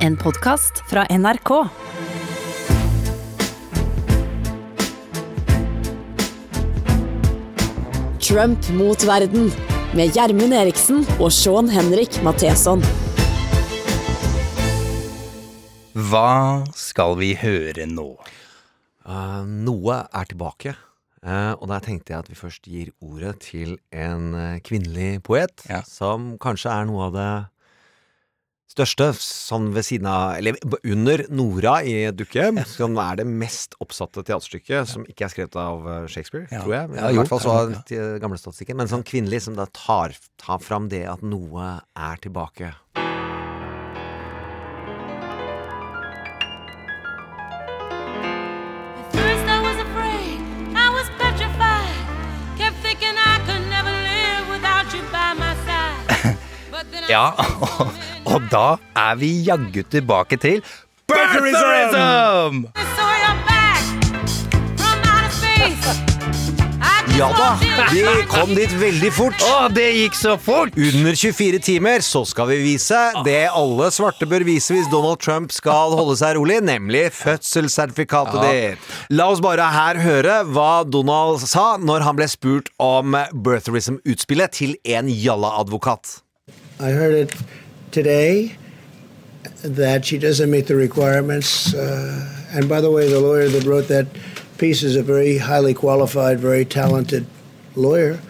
En podkast fra NRK. Trump mot verden med Gjermund Eriksen og Sean Henrik Matheson. Hva skal vi høre nå? Uh, noe er tilbake. Uh, og der tenkte jeg at vi først gir ordet til en uh, kvinnelig poet, Ja. som kanskje er noe av det største, sånn ved siden av Eller under Nora i Dukkehjem, som er det mest oppsatte teaterstykket, som ikke er skrevet av eh, Shakespeare, Ja. tror jeg. Ja, I hvert fall så av gamle statistikken. Men sånn kvinnelig, som da tar, tar fram det at noe er tilbake. Ja, og, og da er vi jaggu tilbake til Birtherism! Ja da, vi kom dit veldig fort. Å, det gikk så fort! Under 24 timer så skal vi vise det alle svarte bør vise hvis Donald Trump skal holde seg rolig, nemlig fødselssertifikatet ditt. La oss bare her høre hva Donald sa når han ble spurt om birtherism-utspillet til en jalla-advokat. I heard it today that she doesn't meet the requirements. Uh, and by the way, the lawyer that wrote that piece is a very highly qualified, very talented lawyer.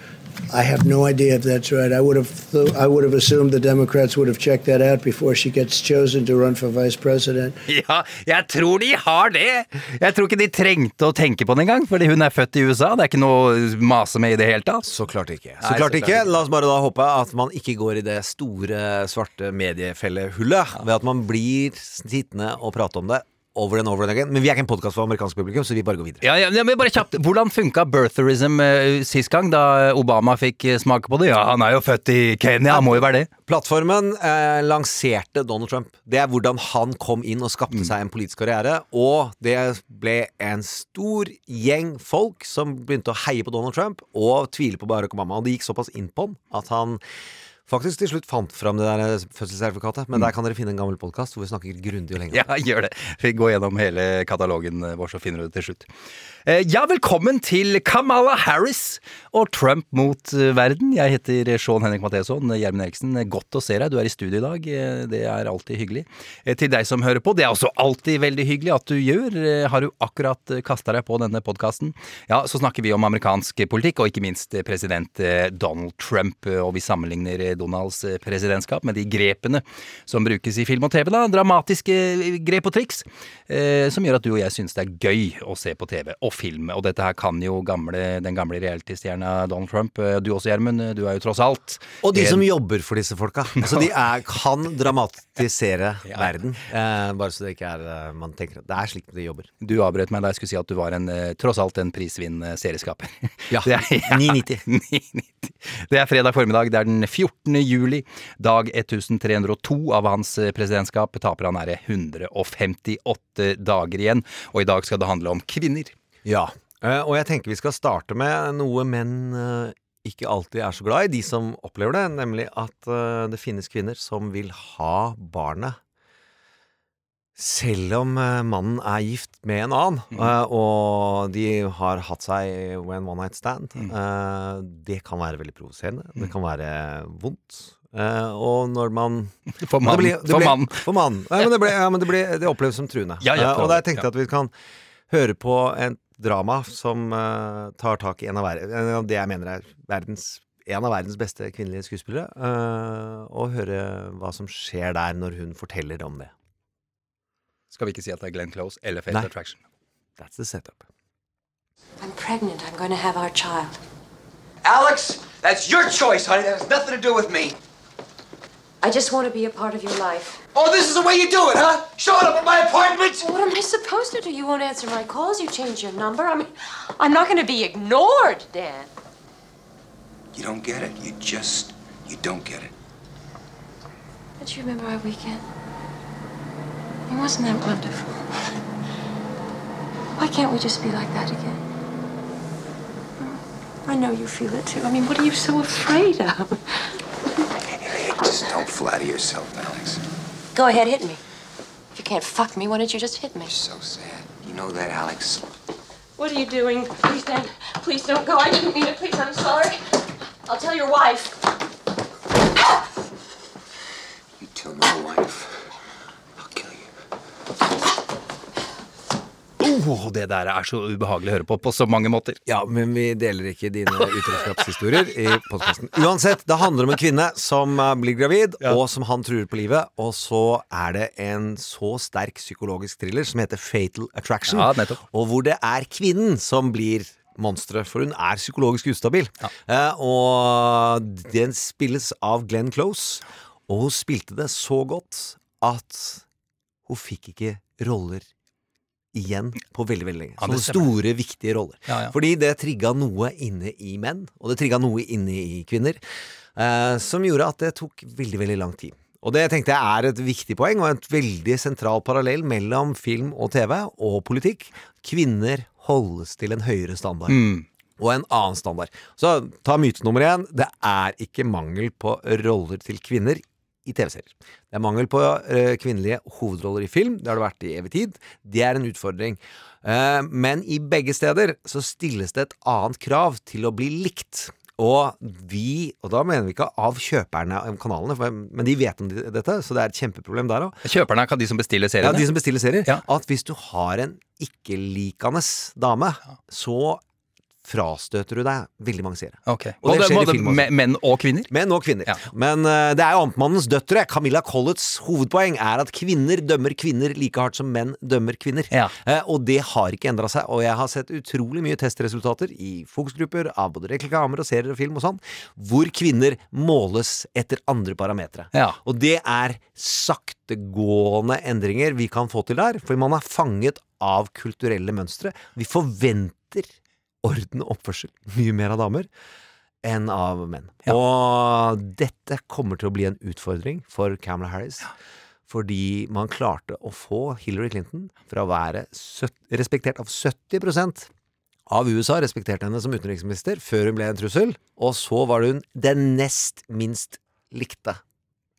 I have no idea if that's right. I would have th- I would have assumed the Democrats would have checked that out before she gets chosen to run for vice president. Ja, jeg tror de har det! Jeg tror ikke de trengte å tenke på det engang, fordi hun er født i USA. Det er ikke noe å mase med i det hele tatt. Så klart ikke. Så klart så ikke. La oss bare da håpe at man ikke går i det store, svarte mediefellehullet ved at man blir sittende og prate om det over and over and again. Men vi er ikke en podkast for amerikansk publikum, så vi bare går videre. Ja, ja, men bare kjapt, Hvordan funka birtherism uh, sist gang, da Obama fikk eh, smake på det? Ja, han er jo født i Kenya, han må jo være det. Plattformen eh, lanserte Donald Trump. Det er hvordan han kom inn og skapte seg en politisk karriere. Og det ble en stor gjeng folk som begynte å heie på Donald Trump og tvile på Barack Obama. Og det gikk såpass inn på han at han faktisk til slutt fant fram det der eh, fødselssertifikatet. Men der kan dere finne en gammel podkast hvor vi snakker grundig og lenge. Ja, gjør det. Vi går gjennom hele katalogen vår, så finner du det til slutt. Eh, Ja, velkommen til Kamala Harris og Trump mot eh, verden. Jeg heter Sean Henrik Matheson. Gjermund Eriksen, godt å se deg. Du er i studio i dag. Eh, Det er alltid hyggelig. Til deg som hører på, det er også alltid veldig hyggelig at du gjør. Har du akkurat kasta deg på denne podkasten, ja, så snakker vi om amerikansk politikk, og ikke minst president Donald Trump. Og vi sammenligner Donalds presidentskap med de grepene som brukes i film og TV. da, Dramatiske grep og triks som gjør at du og jeg syns det er gøy å se på TV og film. Og dette her kan jo gamle, den gamle realitystjerna Donald Trump. Eh, Du også, Gjermund. Du er jo tross alt Og de som jobber for disse folka. Altså, de er, kan dramatisere verden. Eh, bare så det ikke er eh, Man tenker at det er slik de jobber. Du avbrøt meg da jeg skulle si at du var en, eh, tross alt en prisvinnende serieskaper. Ja, er, 990. 990. Det er fredag formiddag. Det er den 14. juli. Dag 1302 av hans eh, presidentskap. Taper han nære 158 dager igjen. Og i dag skal det handle om kvinner. Ja, eh, og jeg tenker vi skal starte med noe menn eh, ikke alltid er så glad i, de som opplever det, nemlig at eh, det finnes kvinner som vil ha barnet selv om mannen er gift med en annen, eh, og de har hatt seg en one night stand. Eh, det kan være veldig provoserende. Det kan være vondt. Og når man For mannen mann. det For mann. For mann. Nei, men det, ble, ja, men det, det oppleves som truende. Ja, ja, og der tenkte jeg at vi kan høre på et drama som uh, tar tak i en av, en av det jeg mener er verdens, en av verdens beste kvinnelige skuespillere, uh, og høre hva som skjer der når hun forteller om det. Skal vi ikke si at det er Glenn Close eller Nei. Attraction? That's the setup. I'm pregnant. I'm going to have our child. Alex, that's your choice, honey. That has nothing to do with me. I just want to be a part of your life. Oh, this is the way you do it, huh? Showing up at my apartment? Well, what am I supposed to do? You won't answer my calls. You change your number. I mean, I'm not going to be ignored, Dan. You don't get it. You just, you don't get it. Don't you remember our weekend? It wasn't that wonderful. Why can't we just be like that again? I know you feel it too. I mean, what are you so afraid of? Just don't flatter yourself, Alex. Go ahead, hit me. If you can't fuck me, why don't you just hit me? You're so sad. You know that, Alex? What are you doing? Please, Dan. Please don't go. I didn't mean it. Please, I'm sorry. I'll tell your wife. You tell my wife. Oh, det der er så ubehagelig å høre på på så mange måter. Ja, men vi deler ikke dine utroskapshistorier i podkasten. Uansett, det handler om en kvinne som eh, blir gravid, og som han truer på livet. Og så er det en så sterk psykologisk thriller som heter Fatal Attraction. Ja. Og hvor det er kvinnen som blir monsteret, for hun er psykologisk ustabil. Eh, og den spilles av Glenn Close, og hun spilte det så godt at hun fikk ikke roller igjen på veldig veldig lenge. Sånne store, viktige roller. Ja, ja. Fordi det trigga noe inne i menn, og det trigga noe inne i kvinner, eh, som gjorde at det tok veldig, veldig lang tid. Og det tenkte jeg er et viktig poeng, og et veldig sentral parallell mellom film og TV og politikk. Kvinner holdes til en høyere standard. Og en annen standard. Så ta myte nummer én. Det er ikke mangel på roller til kvinner i TV-serier. Det er mangel på uh, kvinnelige hovedroller i film. Det har det vært i evig tid. Det er en utfordring. Uh, men i begge steder så stilles det et annet krav til å bli likt. Og vi, og da mener vi ikke av kjøperne av kanalene, for, men de vet om dette, så det er et kjempeproblem der òg. Kjøperne er de som bestiller Ja, de som bestiller serier. Ja. At hvis du har en ikke-likende dame, så frastøter du deg veldig mange seere. Ok. Og det skjer i film også. Menn og kvinner? Menn og kvinner. Ja. Men uh, det er jo Amtmannens døtre. Camilla Collets hovedpoeng er at kvinner dømmer kvinner like hardt som menn dømmer kvinner. Ja. Uh, og det har ikke endra seg. Og jeg har sett utrolig mye testresultater i fokusgrupper av både reklamer og serier og film og sånn, hvor kvinner måles etter andre parametere. Ja. Og det er saktegående endringer vi kan få til der, for man er fanget av kulturelle mønstre. Vi forventer orden og oppførsel mye mer av damer enn av menn. Og dette kommer til å bli en utfordring for Camelot Harris. Fordi man klarte å få Hillary Clinton fra å være respektert av 70% av USA respekterte henne som utenriksminister før hun ble en trussel, og så var hun den nest minst likte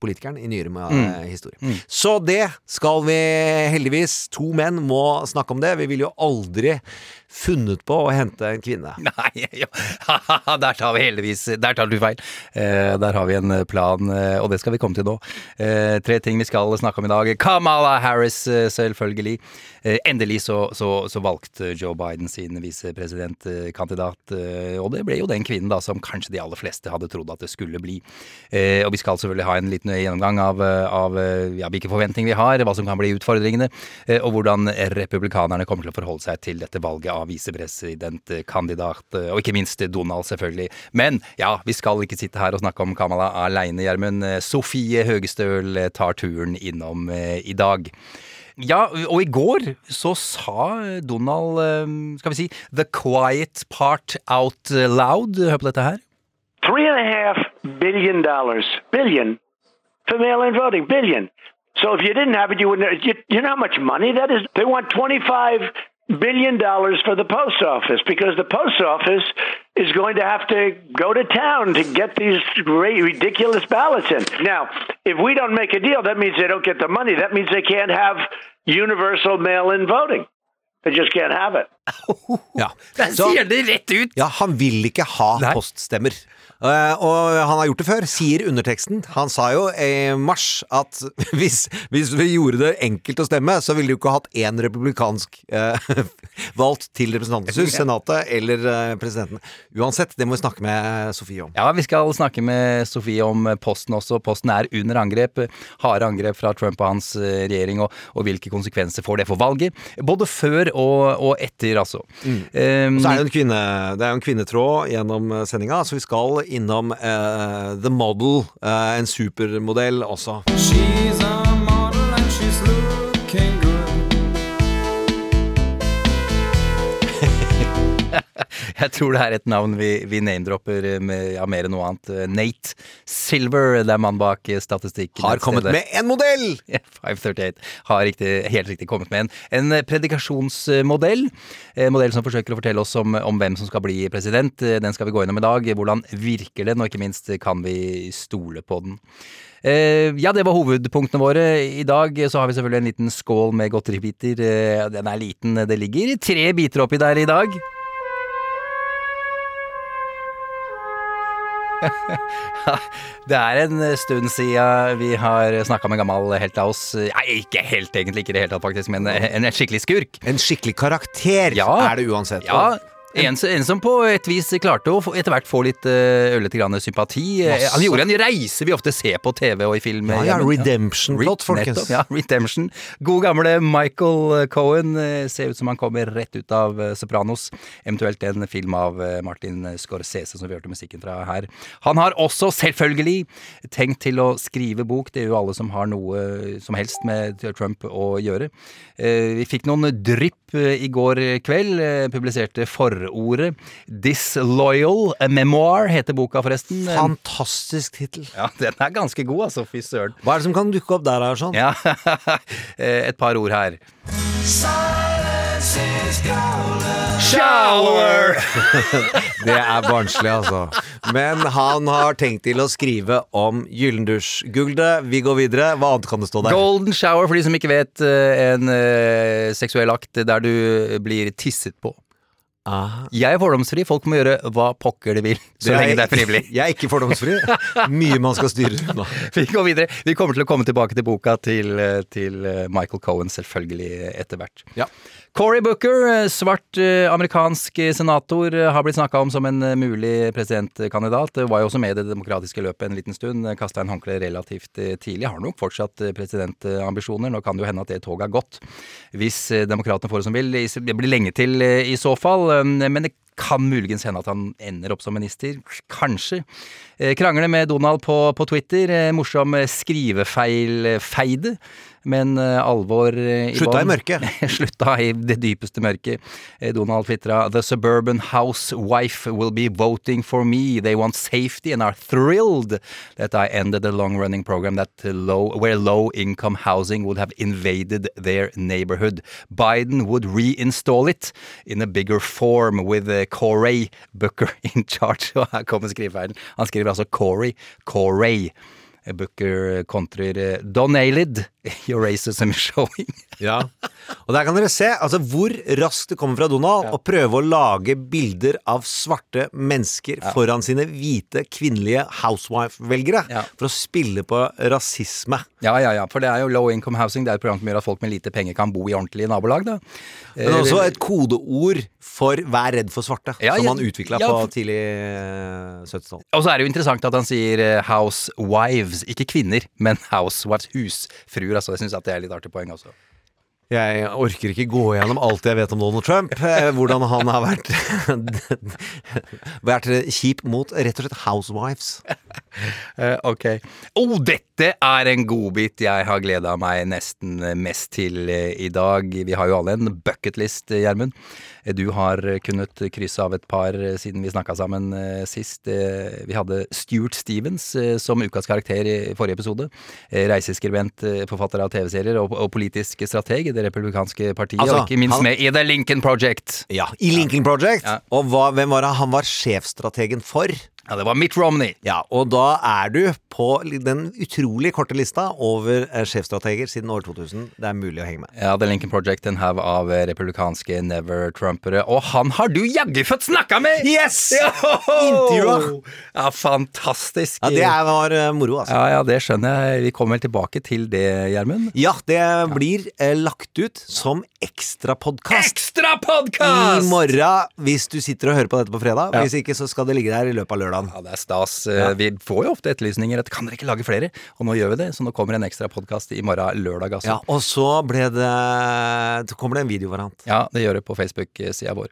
politikeren i nyere mm. historie. Så det skal vi heldigvis To menn må snakke om det. Vi vil jo aldri funnet på å hente en kvinne. Nei, ja. der tar vi heldigvis Der tar du feil. Eh, der har vi en plan, eh, og det skal vi komme til nå. Eh, tre ting vi skal snakke om i dag. Kamala Harris, eh, selvfølgelig. Eh, endelig så, så, så valgte Joe Biden sin visepresidentkandidat, eh, og det ble jo den kvinnen da som kanskje de aller fleste hadde trodd at det skulle bli. Eh, og vi skal selvfølgelig ha en liten gjennomgang av, eh, av eh, ja, hvilke forventninger vi har, hva som kan bli utfordringene, eh, og hvordan republikanerne kommer til å forholde seg til dette valget av visepresidentkandidat, eh, og ikke minst Donald, selvfølgelig. Men ja, vi skal ikke sitte her og snakke om Kamala aleine, Gjermund. Sofie Høgestøl tar turen innom eh, i dag. Ja, og i går så sa Donald, eh, skal vi si, the quiet part out loud. Hør på dette her. three and a half billion dollars billion for mail-in voting billion so if you didn't have it you wouldn't you, you know how much money that is they want 25 billion dollars for the post office because the post office is going to have to go to town to get these ra- ridiculous ballots in now if we don't make a deal that means they don't get the money that means they can't have universal mail-in voting they just can't have it Ja. Der Så- sier det rett ut! Ja, han vil ikke ha Nei. poststemmer. Eh, og han har gjort det før, sier underteksten. Han sa jo i mars at hvis, hvis vi gjorde det enkelt å stemme, så ville de jo ikke hatt én republikansk eh, valgt til Representantens hus, Senatet eller eh, presidenten. Uansett, det må vi snakke med Sofie om. Ja, vi skal snakke med Sofie om Posten også. Posten er under angrep. Harde angrep fra Trump og hans eh, regjering, og, og hvilke konsekvenser får det for valget? Både før og, og etter, altså. Um, Så er det, en kvinne, det er jo en kvinnetråd gjennom sendinga, så vi skal innom eh, The Model, eh, en supermodell også. She's a Jeg tror det er et navn vi, vi name-dropper med ja, mer enn noe annet. Nate Silver, det er mannen bak statistikken. Har kommet med en modell! 538 har riktig, helt riktig kommet med en, en predikasjonsmodell. En modell som forsøker å fortelle oss om, om hvem som skal bli president. Den skal vi gå innom i dag. Hvordan virker den, og ikke minst kan vi stole på den. Eh, ja, det var hovedpunktene våre. I dag så har vi selvfølgelig en liten skål med godteribiter. Eh, den er liten. Det ligger tre biter oppi der i dag. Det er en stund siden vi har snakka med en gammel helt av oss. Nei, ikke helt, egentlig. Ikke det hele tatt, faktisk, men en, en skikkelig skurk. En skikkelig karakter Ja. er det uansett. Ja, en, en som på et vis klarte å etter hvert få litt ørlite grann sympati. Eh, Masse. Han gjorde en reise vi ofte ser på TV og i film. Ja, ja, hjemme. redemption-plot, folkens. Ja, redemption. God gamle Michael Cohen. eh, Ser ut som han kommer rett ut av eh, Sopranos. Eventuelt en film av eh, Martin Scorsese, som vi hørte musikken fra her. Han har også selvfølgelig tenkt til å skrive bok. Det gjør jo alle som har noe som helst med Trump å gjøre. Eh, Vi fikk noen drypp eh, i går kveld. Publiserte Publiserte forordet. Disloyal. A Memoir heter boka, forresten. Fantastisk tittel. Ja, den er ganske god, altså. Fy søren. Hva er det som kan dukke opp der? her, sånn? Ja, eh, et par ord her. Shower! Det er barnslig, altså. Men han har tenkt til å skrive om Gyllendusj. Gulde, vi går videre. Hva annet kan det stå der? Golden shower, for de som ikke vet, eh, en eh, seksuell akt der du blir tisset på. Ah, Jeg er fordomsfri, folk må gjøre hva pokker de vil, så lenge det er frivillig. Jeg er ikke fordomsfri. Mye man skal styre unna. Vi går videre. Vi kommer til å komme tilbake til boka til, eh, til eh, Michael Cohen, selvfølgelig, etter hvert. Ja. Cory Booker, eh, svart eh, amerikansk senator, eh, har blitt snakka om som en mulig presidentkandidat. Var jo også med i det demokratiske løpet en liten stund. Kasta en håndkle relativt tidlig. Har nok fortsatt presidentambisjoner. Nå kan det jo hende at det toget har gått, hvis demokratene får det som vil. Det blir lenge til i så fall. Men det kan muligens hende at han ender opp som minister. Kanskje. Krangle Krangler med Donald på, på Twitter. Eh, Morsom eh, skrivefeil-feide. Men eh, alvor eh, i Slutta i mørket. Slutta i det dypeste mørket. Eh, Donald twitra The suburban housewife will be voting for me. They want safety and are thrilled that I ended the long running program that low, where low income housing would have invaded their neighborhood. Biden would reinstall it in a bigger form with Corey Booker in charge. Og her kommer skrivefeilen. Han skriver altså Corey. Corey. Booker kontrer Don Ailid, your racism is showing. Ja. Og der kan dere se altså, hvor raskt det kommer fra Donald å prøve å lage bilder av svarte mennesker foran sine hvite, kvinnelige housewife-velgere Ja. for å spille på rasisme. Ja, ja, ja, for det er jo low income housing. Det er et program som gjør at folk med lite penger kan bo i ordentlige nabolag, da. Men også et kodeord for 'vær redd for svarte', Ja, som han utvikla ja, på tidlig eh, 70-tall. Og så er det jo interessant at han sier eh, housewives, ikke kvinner, men housewives, husfruer. Altså, jeg syns det er litt artig poeng også. Jeg orker ikke gå gjennom alt jeg vet om Donald Trump. eh, Hvordan han har vært Vært kjip mot rett og slett housewives. Eh, ok. Oh, dette er en godbit jeg har gleda meg nesten mest til eh, i dag. Vi har jo alle en bucketlist, Gjermund. Du har kunnet krysse av et par siden vi snakka sammen sist. Vi hadde Stuart Stevens som ukas karakter i forrige episode. Reiseskribent, forfatter av TV-serier og, politisk strateg i det republikanske partiet. Altså, og ikke minst han- med i The Lincoln Project. Ja, I Lincoln Project. Ja. Og hva, hvem var det han var sjefstrategen for? Ja, det var Mitt Romney. Ja, og da er du på den utrolig korte lista over eh, sjefstrateger siden år 2000. Det er mulig å henge med. Ja, The Lincoln Project, en haug av eh, republikanske never-trumpere. Og han har du jaggu fått snakka med! Yes! Intervjua! Ja, fantastisk. Ja, Det er, var eh, moro, altså. ja, ja, det skjønner jeg. Vi kommer vel tilbake til det, Gjermund. Ja, det blir eh, lagt ut som ekstrapodkast. Ekstra I morgen, hvis du sitter og hører på dette på fredag. Hvis ikke, så skal det ligge der i løpet av lørdagen. Ja, det er stas. Ja. Vi får jo ofte etterlysninger etter kan dere ikke lage flere? Og nå gjør vi det, så nå kommer en ekstra podkast i morgen lørdag, altså. Ja, og så ble det Så kommer det en videovariant. Ja, det gjør det på Facebook-sida vår.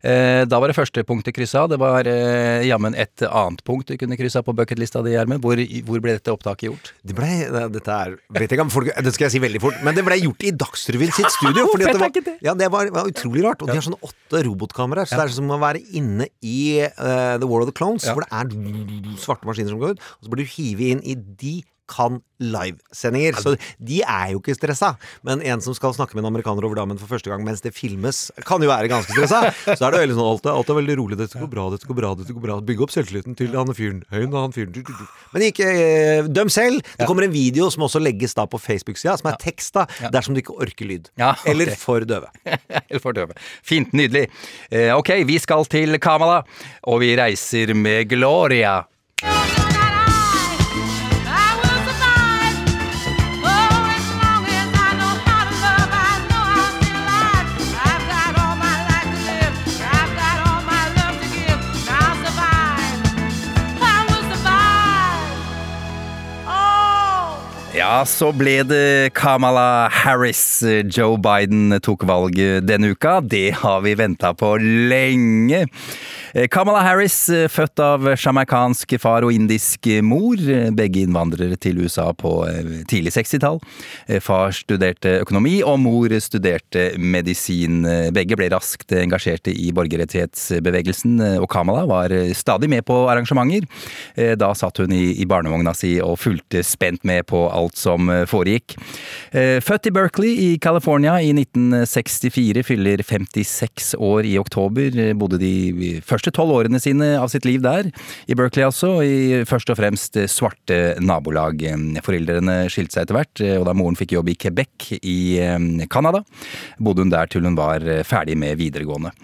Eh, da var det første punktet kryssa. Det var eh, jammen et annet punkt du kunne kryssa på bucketlista di, Gjermund. Hvor, hvor ble dette opptaket gjort? Det ble, dette er vet ikke om folk, Det skal jeg si veldig fort, men det ble gjort i Dagsrevyen sitt studio. Fordi det var? Ja, det var, var utrolig rart. Og de har sånne åtte robotkameraer, så det er som å være inne i uh, The War of the Clones, Ja. Hvor det er svarte maskiner som går ut, og så blir du hivet inn i de kan livesendinger. Så de er jo ikke stressa. Men en som skal snakke med en amerikaner over dammen for første gang mens det filmes, kan jo være ganske stressa. Så er det veldig sånn alt er, alt er veldig rolig. Dette går bra, dette går bra, dette går bra. Bygge opp selvtilliten til han fyren. Han fyren. Men ikke eh, døm selv. Det kommer en video som også legges da på Facebook-sida, som er tekst, da, dersom du ikke orker lyd. Eller for døve. Eller for døve. Fint, nydelig. Eh, ok, vi skal til Kamala, og vi reiser med Gloria. Ja, så ble det Kamala Harris. Joe Biden tok valget denne uka. Det har vi venta på lenge. Kamala Harris, født av sjamaikansk far og indisk mor. Begge innvandrere til USA på eh, tidlig 60-tall. Far studerte økonomi, og mor studerte medisin. Begge ble raskt engasjerte i borgerrettighetsbevegelsen, og Kamala var stadig med på arrangementer. Da satt hun i barnevogna si og fulgte spent med på alt som foregikk. Født i Berkeley i California i 1964, fyller 56 år i oktober. Bodde de første tolv årene sine av sitt liv der, i Berkeley altså, i først og fremst svarte nabolag. Foreldrene skilte seg etter hvert, og da moren fikk jobb i Quebec i Canada, bodde hun der til hun var ferdig med videregående.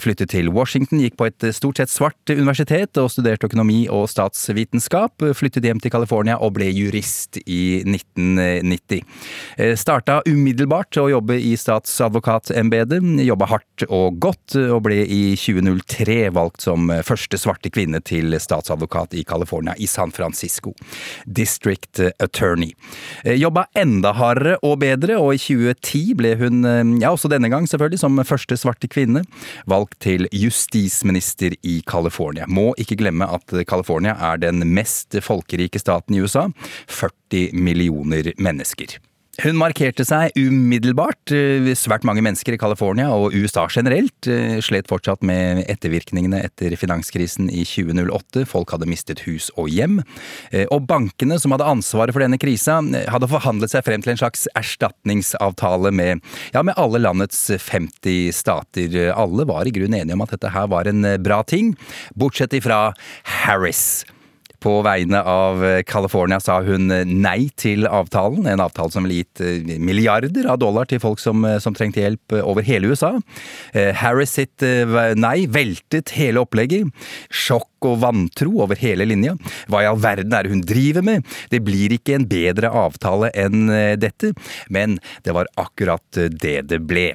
Flyttet til Washington, gikk på et stort sett svart universitet og studerte økonomi og statsvitenskap. Flyttet hjem til California og ble jurist i 1990. Starta umiddelbart å jobbe i statsadvokatembetet, jobba hardt og godt, og ble i 2003 valgt som første svarte kvinne til statsadvokat i California, i San Francisco. District Attorney. Jobba enda hardere og bedre, og i 2010 ble hun, ja også denne gang selvfølgelig, som første svarte kvinne, valgt til justisminister i California. Må ikke glemme at California er den mest folkerike staten i USA. 40 millioner mennesker. Hun markerte seg umiddelbart. Svært mange mennesker i California og USA generelt slet fortsatt med ettervirkningene etter finanskrisen i 2008. Folk hadde mistet hus og hjem. Og bankene som hadde ansvaret for denne krisa, hadde forhandlet seg frem til en slags erstatningsavtale med, ja, med alle landets 50 stater. Alle var i grunnen enige om at dette her var en bra ting, bortsett ifra Harris. På vegne av California sa hun nei til avtalen, en avtale som ville gitt milliarder av dollar til folk som, som trengte hjelp over hele USA. Harris sitt nei veltet hele opplegget. Sjokk og vantro over hele linja. Hva i all verden er det hun driver med? Det blir ikke en bedre avtale enn dette, men det var akkurat det det ble.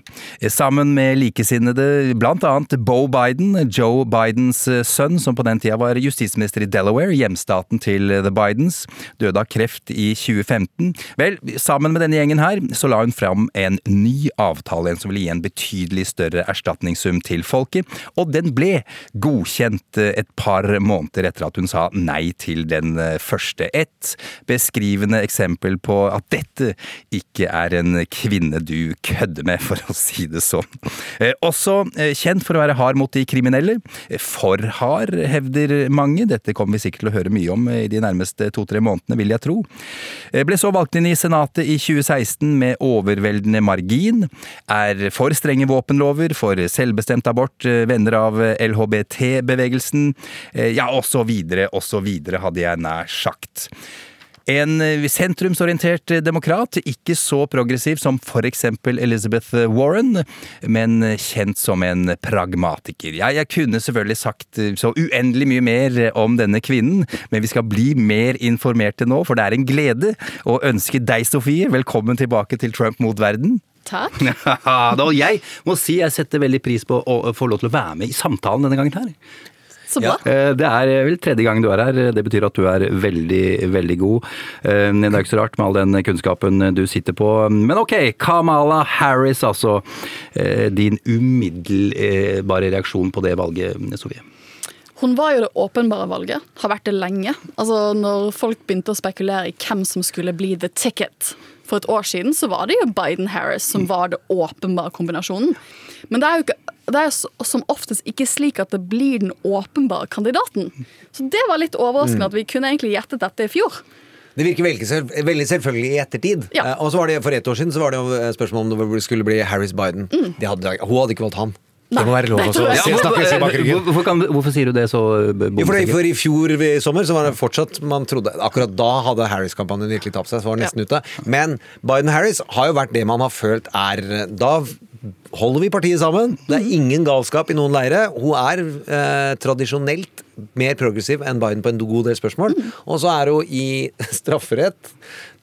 Sammen med likesinnede, blant annet Bo Biden, Joe Bidens sønn, som på den tida var justisminister i Delaware, hjemstaten til The Bidens, døde av kreft i 2015. Vel, sammen med denne gjengen her, så la hun fram en ny avtale, en som ville gi en betydelig større erstatningssum til folket, og den ble godkjent et par måneder etter at hun sa nei til den første. Et beskrivende eksempel på at dette ikke er en kvinne du kødder med, for å si det sånn. Også kjent for å være hard mot de kriminelle. For hard, hevder mange. Dette kommer vi sikkert til å høre mye om i de nærmeste to-tre månedene, vil jeg tro. Ble så valgt inn i Senatet i 2016 med overveldende margin. Er for strenge våpenlover, for selvbestemt abort, venner av LHBT-bevegelsen. Ja, og så videre, og så videre, hadde jeg nær sagt. En sentrumsorientert demokrat, ikke så progressiv som for eksempel Elizabeth Warren, men kjent som en pragmatiker. Ja, jeg kunne selvfølgelig sagt så uendelig mye mer om denne kvinnen, men vi skal bli mer informerte nå, for det er en glede å ønske deg, Sofie, velkommen tilbake til Trump mot verden. Takk. og jeg må si jeg setter veldig pris på å få lov til å være med i samtalen denne gangen her. Så bra. Ja. Det er vel tredje gang du er her. Det betyr at du er veldig, veldig god. Eh, Det er ikke så rart med all den kunnskapen du sitter på. Men ok, Kamala Harris, altså. Eh, Din umiddelbare reaksjon på det valget, Sofie? Hun var jo det åpenbare valget, har vært det lenge. Altså Når folk begynte å spekulere i hvem som skulle bli the ticket for et år siden, så var det jo Biden-Harris som var det åpenbare kombinasjonen. Men det er jo ikke, det er som oftest ikke slik at det blir den åpenbare kandidaten. Så det var litt overraskende at vi kunne egentlig gjettet dette i fjor. Det virker veldig, selv, veldig selvfølgelig i ettertid. Ja. Eh, og så var det For ett år siden så var det jo eh, spørsmål om det skulle bli Harris Biden. Mm. Hadde, hun hadde ikke valgt han. Det må være lov å tror jeg. se- snakke og si hvorfor, kan, hvorfor sier du det så eh, Jo, for, bombesikkert? for I fjor i sommer så var det fortsatt man trodde Akkurat da hadde Harris-kampanjen virkelig tapt seg. Så var det nesten ute Men Biden-Harris har jo vært det man har følt er Da holder vi partiet sammen. Det er ingen galskap i noen leire. Hun er eh, tradisjonelt mer progressiv enn Biden på en god del spørsmål. Og så er hun i strafferett,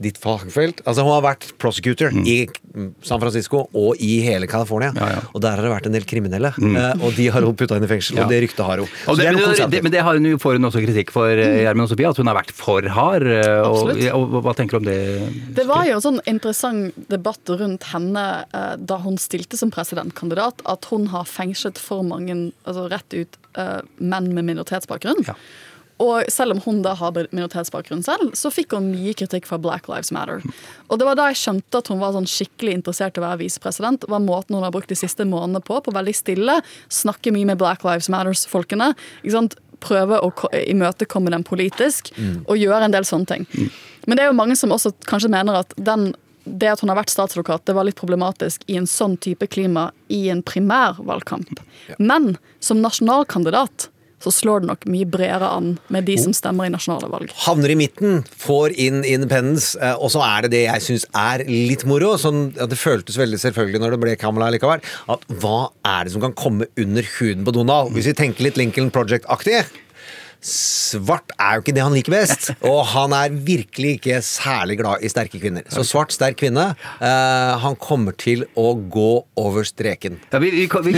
ditt fagfelt Altså Hun har vært prosecutor i San Francisco og i hele California. Og der har det vært en del kriminelle. eh, og de har hun putta inn i fengsel, Ja. og det ryktet har hun. Så det, det er noe men, det, men det har hun jo, får hun også kritikk for, eh, Gjermund og Sofie, at hun har vært for hard. eh, Og, og, hva tenker du om det? Det var jo en sånn interessant debatt rundt henne da hun stilte som presidentkandidat, at hun har fengslet for mange, altså rett ut, menn med minoritetsbakgrunn. Og selv om hun da har minoritetsbakgrunn selv, så fikk hun mye kritikk fra Black Lives Matter. Og det var da jeg skjønte at hun var sånn skikkelig interessert i å være visepresident. var måten hun har brukt de siste månedene på, på veldig stille, snakke mye med Black Lives Matters-folkene. ikke sant? Prøve å ko- imøtekomme dem politisk, og gjøre en del sånne ting. Men det er jo mange som også kanskje mener at den, det at hun har vært statsadvokat, det var litt problematisk i en sånn type klima i en primærvalgkamp. Men som nasjonalkandidat så slår det nok mye bredere an med de som stemmer i nasjonale valg. havner i midten, får inn independence, eh, og så er det det jeg syns er litt moro. Sånn, at det føltes veldig selvfølgelig når det ble Kamala likevel. At hva er det som kan komme under huden på Donald? Hvis vi tenker litt Lincoln Project-aktig. Svart er jo ikke det han liker best, og han er virkelig ikke særlig glad i sterke kvinner. Så svart, sterk kvinne, eh, han kommer til å gå over streken. Ja, vi, vi, vi,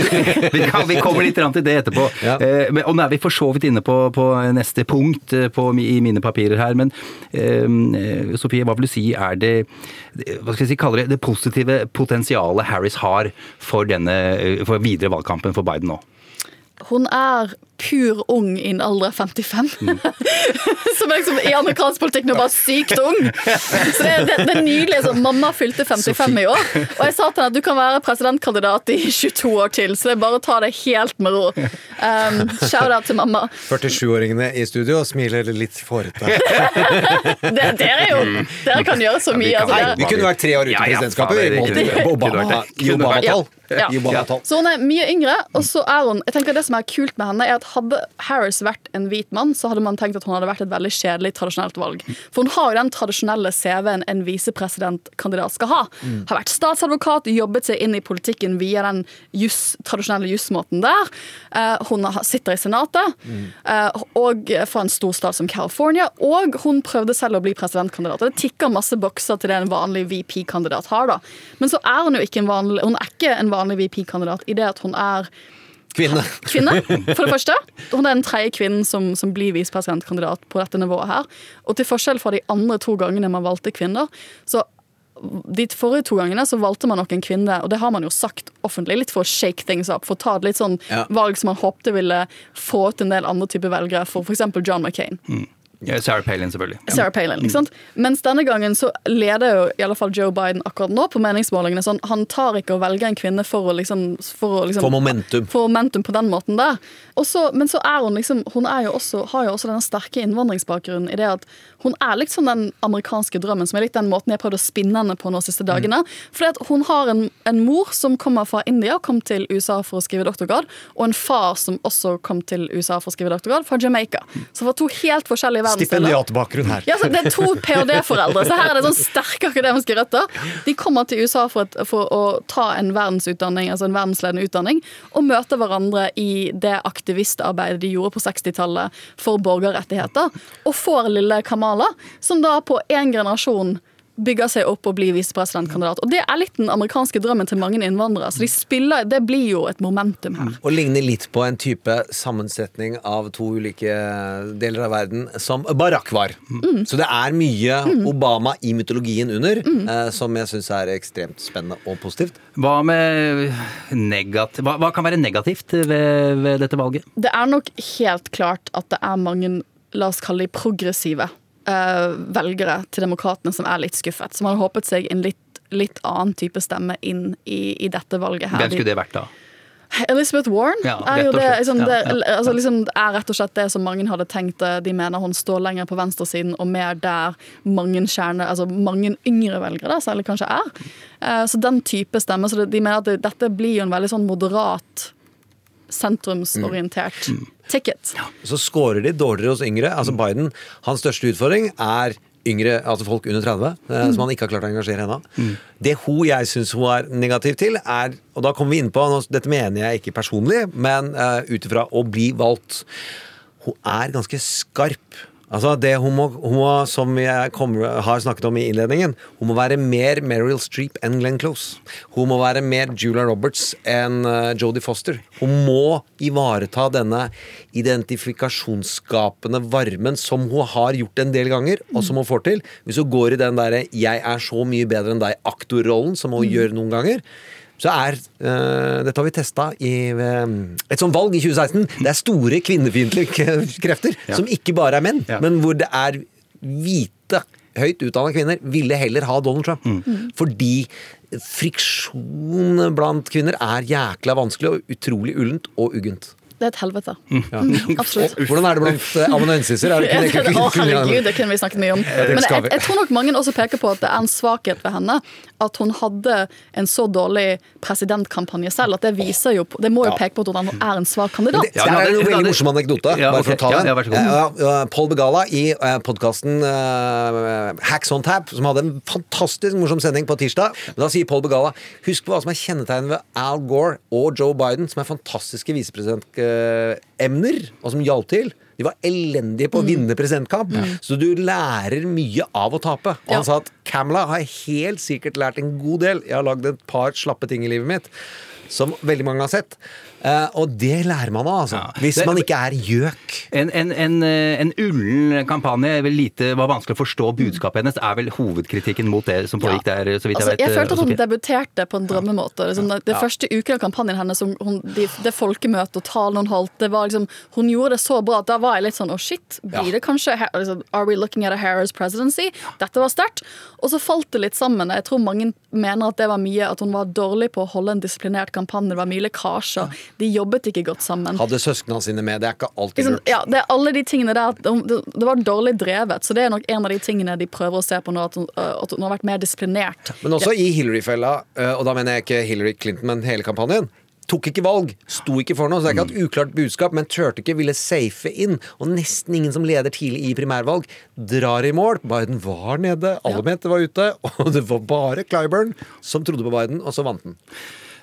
vi, kan- vi kommer litt til det etterpå. Eh, men, og nå er vi for så vidt inne på, på neste punkt eh, på, i mine papirer her. Men eh, Sofie, hva vil du si er det det- hva skal jeg si, kaller det, det positive potensialet Harris har for, denne, eh, for videre valgkampen for Biden nå? Hun er pur ung i en alder av 55. som er liksom i amerikansk politikk nå bare sykt ung. Så det, det, det er nydelig. Så mamma fylte 55 i år, og jeg sa til henne at du kan være presidentkandidat i 22 år til, så det er bare å ta det helt med ro. Um, Shout-out til mamma. 47-åringene i studio smiler litt fårete. Det, dere, er jo, dere kan gjøre så mye. Altså, Nei, dere- vi kunne vært tre år ute i Ja, ja, presidentskapet. Vi. Obama-tall. Ja. Obama-tall. Så hun er mye yngre, og så er hun Jeg tenker Det som er kult med henne, er at hadde Harris vært en hvit mann, så hadde man tenkt at hun hadde vært et veldig kjedelig tradisjonelt valg. For hun har jo den tradisjonelle CV-en en visepresidentkandidat skal ha. Mm. Har vært statsadvokat, jobbet seg inn i politikken via den just, tradisjonelle jusmåten der. Eh, hun sitter i Senatet, eh, og fra en stor stat som California. Og hun prøvde selv å bli presidentkandidat. Og det tikker masse bokser til det en vanlig VP-kandidat har. da. Men så er hun jo ikke en vanlig, hun er ikke en vanlig VP-kandidat i det at hun er Kvinne. kvinne, for det første. Hun er den tredje kvinnen som, som blir visepresidentkandidat på dette nivået her. Og til forskjell fra de andre to gangene man valgte kvinner, så de forrige to gangene så valgte man nok en kvinne, og det har man jo sagt offentlig, litt for å shake things up, for å ta et litt sånn Ja. valg som man håpte ville få ut en del andre typer velgere, for f.eks. John McCain. Ja, Sarah Palin, selvfølgelig. Sarah Palin, ikke sant? Mens denne gangen så leder jo i alle fall Joe Biden akkurat nå på meningsmålingene. Sånn, han tar ikke å velge en kvinne for å liksom, for å liksom For momentum. for momentum på den måten der. Også, men så er hun liksom Hun er jo også, har jo også denne sterke innvandringsbakgrunnen i det at hun er liksom den amerikanske drømmen, som er litt den måten jeg har prøvd å spinne henne på nå de siste dagene. Fordi at hun har en, en mor som kommer fra India, og kom til USA for å skrive doktorgrad, og en far som også kom til USA for å skrive doktorgrad, fra Jamaica. Så fra to helt forskjellige verdensdeler. Stipendiatbakgrunn her. Ja, så Det er to ph.d.-foreldre, så her er det sånn sterke akademiske røtter. De kommer til USA for, et, for å ta en verdensutdanning, altså en verdensledende utdanning, og møte hverandre i det aktivistarbeidet de gjorde på 60-tallet for borgerrettigheter, og får lille Kamala, som da på én generasjon bygger seg opp og blir visepresidentkandidat. Og Det er litt den amerikanske drømmen til mange innvandrere. så de spiller, Det blir jo et momentum her. Og ligner litt på en type sammensetning av to ulike deler av verden som Barack var. Mm. Så det er mye Mm. Obama i mytologien under, Mm. eh, som jeg syns er ekstremt spennende og positivt. Hva, hva, hva kan være negativt ved, ved dette valget? Det er nok helt klart at det er mange, la oss kalle de progressive, eh, velgere til demokratene som er litt skuffet. Som hadde håpet seg en litt, litt annen type stemme inn i, i dette valget her. Hvem skulle det vært da? Elizabeth Warren Ja, er jo det, liksom, det, altså, liksom, er rett og slett det som mange hadde tenkt. eh, De mener hun står lenger på venstresiden og mer der mange kjerne, altså mange yngre velgere da, særlig kanskje er. Uh, Så den type stemme. Så de mener at det, dette blir jo en veldig sånn moderat, sentrumsorientert Mm. ticket. Så scorer de dårligere hos yngre. Altså Biden, hans største utfordring er yngre, altså folk under 30, mm. som han ikke har klart å engasjere ennå. Det hun jeg syns hun er negativ til, er Og da kommer vi inn på Dette mener jeg ikke personlig, men uh, ut ifra å bli valgt. Hun er ganske skarp. Altså det hun må, hun må som jeg kommer, har snakket om i innledningen, hun må være mer Meryl Streep enn Glenn Close. Hun må være mer Julia Roberts enn uh, Jodie Foster. Hun må ivareta denne identifikasjonsskapende varmen som hun har gjort en del ganger, og som hun får til. Hvis hun går i den derre 'jeg er så mye bedre enn deg'-aktorrollen, som hun gjør noen ganger, så er uh, Dette har vi testa i uh, et sånt valg i 2016. Det er store kvinnefiendtlige krefter krefter, som ikke bare er menn, men hvor det er hvite, høyt utdanna kvinner, ville heller ha Donald Trump. Fordi friksjon blant kvinner er jækla vanskelig og utrolig ullent og uggent. Det er et helvete. Ja. Absolutt. Hvordan er det blant eh, amanuensiser? Er er Å, herregud, det kunne vi snakket mye om. Men jeg, jeg tror nok mange også peker på at det er en svakhet ved henne. At hun hadde en så dårlig presidentkampanje selv. At det viser jo Det må jo peke på at hun er en svak kandidat. Det, det er en veldig morsom anekdote. Bare for å ta den. ja, Paul Begala i uh, podkasten Hacks on Tap, som hadde en fantastisk morsom sending på tirsdag. Men Da sier Paul Begala husk på hva som er kjennetegnet ved Al Gore og Joe Biden, som er fantastiske visepresidentemner, og som hjalp til. De var elendige på å vinne presidentkamp, så du lærer mye av å tape. Og han sa at Camela har helt sikkert lært en god del. Jeg har lagd et par slappe ting i livet mitt som veldig mange har sett. Eh, og det lærer man av, altså. Hvis man ikke er gjøk. En, en, en, eh, en ullen kampanje er vel lite var vanskelig å forstå budskapet hennes, er vel hovedkritikken mot det som foregikk der, så vidt Altså, jeg vet. jeg følte at hun debuterte på en drømmemåte. Liksom, det Ja. første uken av kampanjen hennes, som hun, de, det folkemøtet og talen hun holdt, det var liksom, hun gjorde det så bra at da var jeg litt sånn Å, shit, blir Ja. det kanskje liksom, Are we looking at a Harris presidency? Dette var sterkt. Og så falt det litt sammen. Jeg tror mange mener at det var mye at hun var dårlig på å holde en disiplinert kampanje. Det var mye lekkasjer. De jobbet ikke godt sammen. Hadde søsknene sine med. Det er ikke alltid Liksom, lurt. ja, det er alle de tingene der det, var dårlig drevet, så det er nok en av de tingene de prøver å se på nå, at hun, øh, at hun har vært mer disiplinert. Men også i Hillary-fella, eh, og da mener jeg ikke Hillary Clinton, men hele kampanjen. Tok ikke valg, sto ikke for noe. Så det er ikke et uklart budskap, men turte ikke, ville safe inn. Og nesten ingen som leder tidlig i primærvalg, drar i mål. Biden var nede, alle mente var ute, og det var bare Clyburn som trodde på Biden, og så vant den.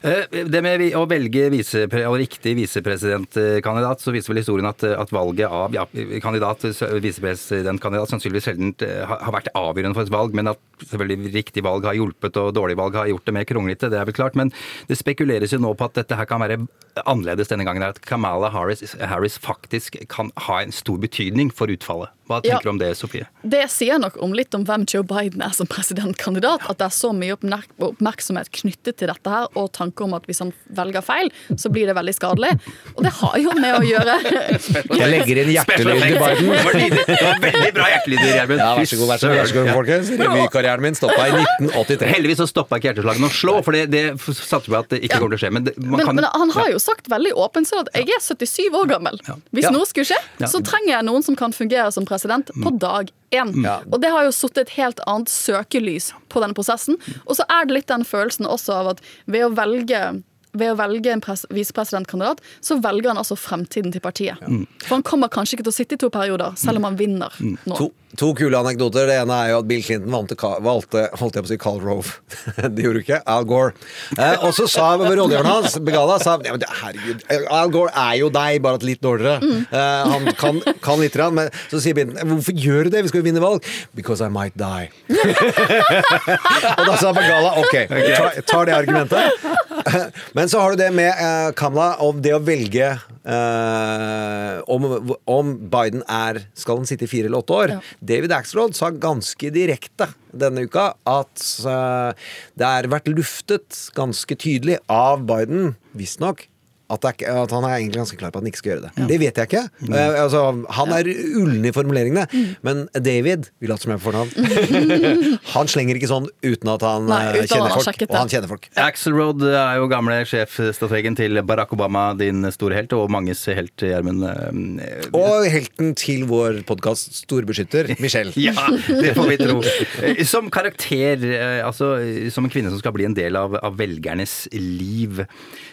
Eh, Det med å velge eller riktig visepresidentkandidat, så viser vel historien at, at valget av ja, kandidat, visepresidentkandidat sannsynligvis sjelden eh, har har vært avgjørende for et valg, men at selvfølgelig riktig valg har hjulpet og dårlig valg har gjort det mer kronglete, det er vel klart. Men det spekuleres jo nå på at dette her kan være annerledes denne gangen, at Kamala Harris, Harris faktisk kan ha en stor betydning for utfallet. Hva tenker du om det, Sofie? Det sier nok om litt om hvem Joe Biden er som presidentkandidat. At det er så mye oppmerksomhet knyttet til dette her, og tanker om at hvis han velger feil, så blir det veldig skadelig. Og det har jo med å gjøre Jeg legger inn hjertelyd i Biden. Det var veldig bra hjertelyd, Gjermund. Ja, vær så god, vær så god, vær så god folkens. Revykarrieren min stoppa i 1983. Heldigvis så stoppa ikke hjerteslagene å slå, for det, det satser vi på at det ikke kommer til å skje. Men, det, man Men, kan, men han har jo sagt veldig åpent sånn at jeg er 77 år gammel. Hvis Ja. noe skulle skje, så trenger jeg noen som kan fungere som president på dag én. Ja. Og det har jo satt et helt annet søkelys på denne prosessen. Og så er det litt den følelsen også av at ved å velge ved å velge en pres- visepresidentkandidat, så velger han altså fremtiden til partiet. For han kommer kanskje ikke til å sitte i to perioder, selv om han vinner nå. To, to kule anekdoter. Det ene er jo at Bill Clinton valgte, valgte holdt jeg på å si Carl Rove. det gjorde du ikke. Al Gore. Eh, og så sa rådgiveren hans, Begala, sa ja, men herregud, Al Gore er jo deg, bare at litt dårligere. Eh, han kan, kan litt, men så sier Bill hvorfor gjør du det? Vi skal jo vinne valg. Because I might die. og da sa Begala ok, tar, tar det argumentet. Men så har du det med eh, Kamala om det å velge eh, om, om Biden er Skal han sitte i fire eller åtte år? David Axelrod sa ganske direkte denne uka at eh, det har vært luftet ganske tydelig av Biden, visstnok, at, det er, at han er egentlig ganske klar på at han ikke skal gjøre det. Det vet jeg ikke. Eh, altså, han er ullen i formuleringene, men David Vi later som jeg får fornavn. han slenger ikke sånn uten at han Nei, eh, uten kjenner han folk. sjekket Og han kjenner folk. Axel Road er jo gamle sjefstrategen til Barack Obama, din store helt, og manges helt, Gjermund. eh, Og helten til vår podkast storbeskytter, Michelle. Ja, det får vi tro. Eh, Som karakter, eh, altså som en kvinne som skal bli en del av, av velgernes liv,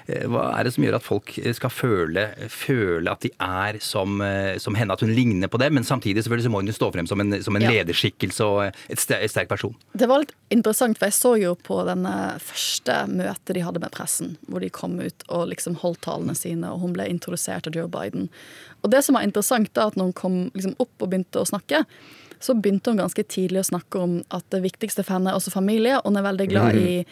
eh, hva er det som gjør at folk skal føle, føle at de er som, eh, som henne, at hun ligner på det, men samtidig selvfølgelig så må hun stå frem som en, som en Ja. lederskikkelse og et et sterk person? Det var litt interessant, for jeg så jo på denne første møtet de hadde med pressen, hvor de kom ut og liksom holdt talene sine, og hun ble introdusert av Joe Biden. Og det som var interessant, da, at når hun kom liksom opp og begynte å snakke, så begynte hun ganske tidlig å snakke om at det viktigste for henne er også familie. og Hun er veldig glad i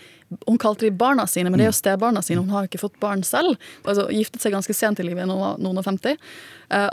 Hun kalte de barna sine, men det er jo stebarna sine. Hun har jo ikke fått barn selv. Altså, giftet seg ganske sent i livet, når noen og 50. Eh,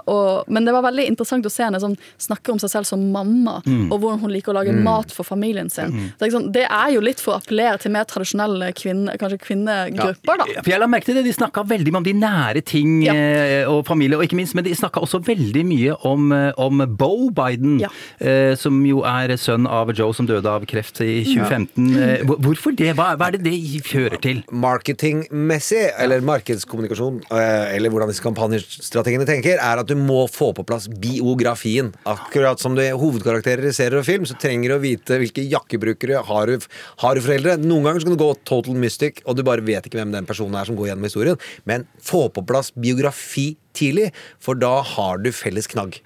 men det var veldig interessant å se henne som snakker om seg selv som mamma, og hvordan hun liker å lage mat for familien sin. Det, er sånn, det er jo litt for å appellere til mer tradisjonelle kvinne, kanskje kvinnegrupper, da. For jeg la merke til det, De snakka veldig mye om de nære ting Ja. eh, og familie, og ikke minst, men de snakka også veldig mye om, eh, om Bo Biden, Ja. eh, som jo er sønn av Joe som døde av kreft i 2015. Eh, Hvorfor det? Hva, hva er det det fører til? marketingmessig, eller markedskommunikasjon, eh, eller hvordan disse kampanjestrategiene tenker, er at du må få på plass biografien. Akkurat som det er hovedkarakterer i serier og film, så trenger du å vite hvilke jakkebrukere har du, har du foreldre. Noen ganger så kan du gå total mystic, og du bare vet ikke hvem den personen er som går gjennom historien. Men få på plass biografi tidlig, for da har du felles knagg.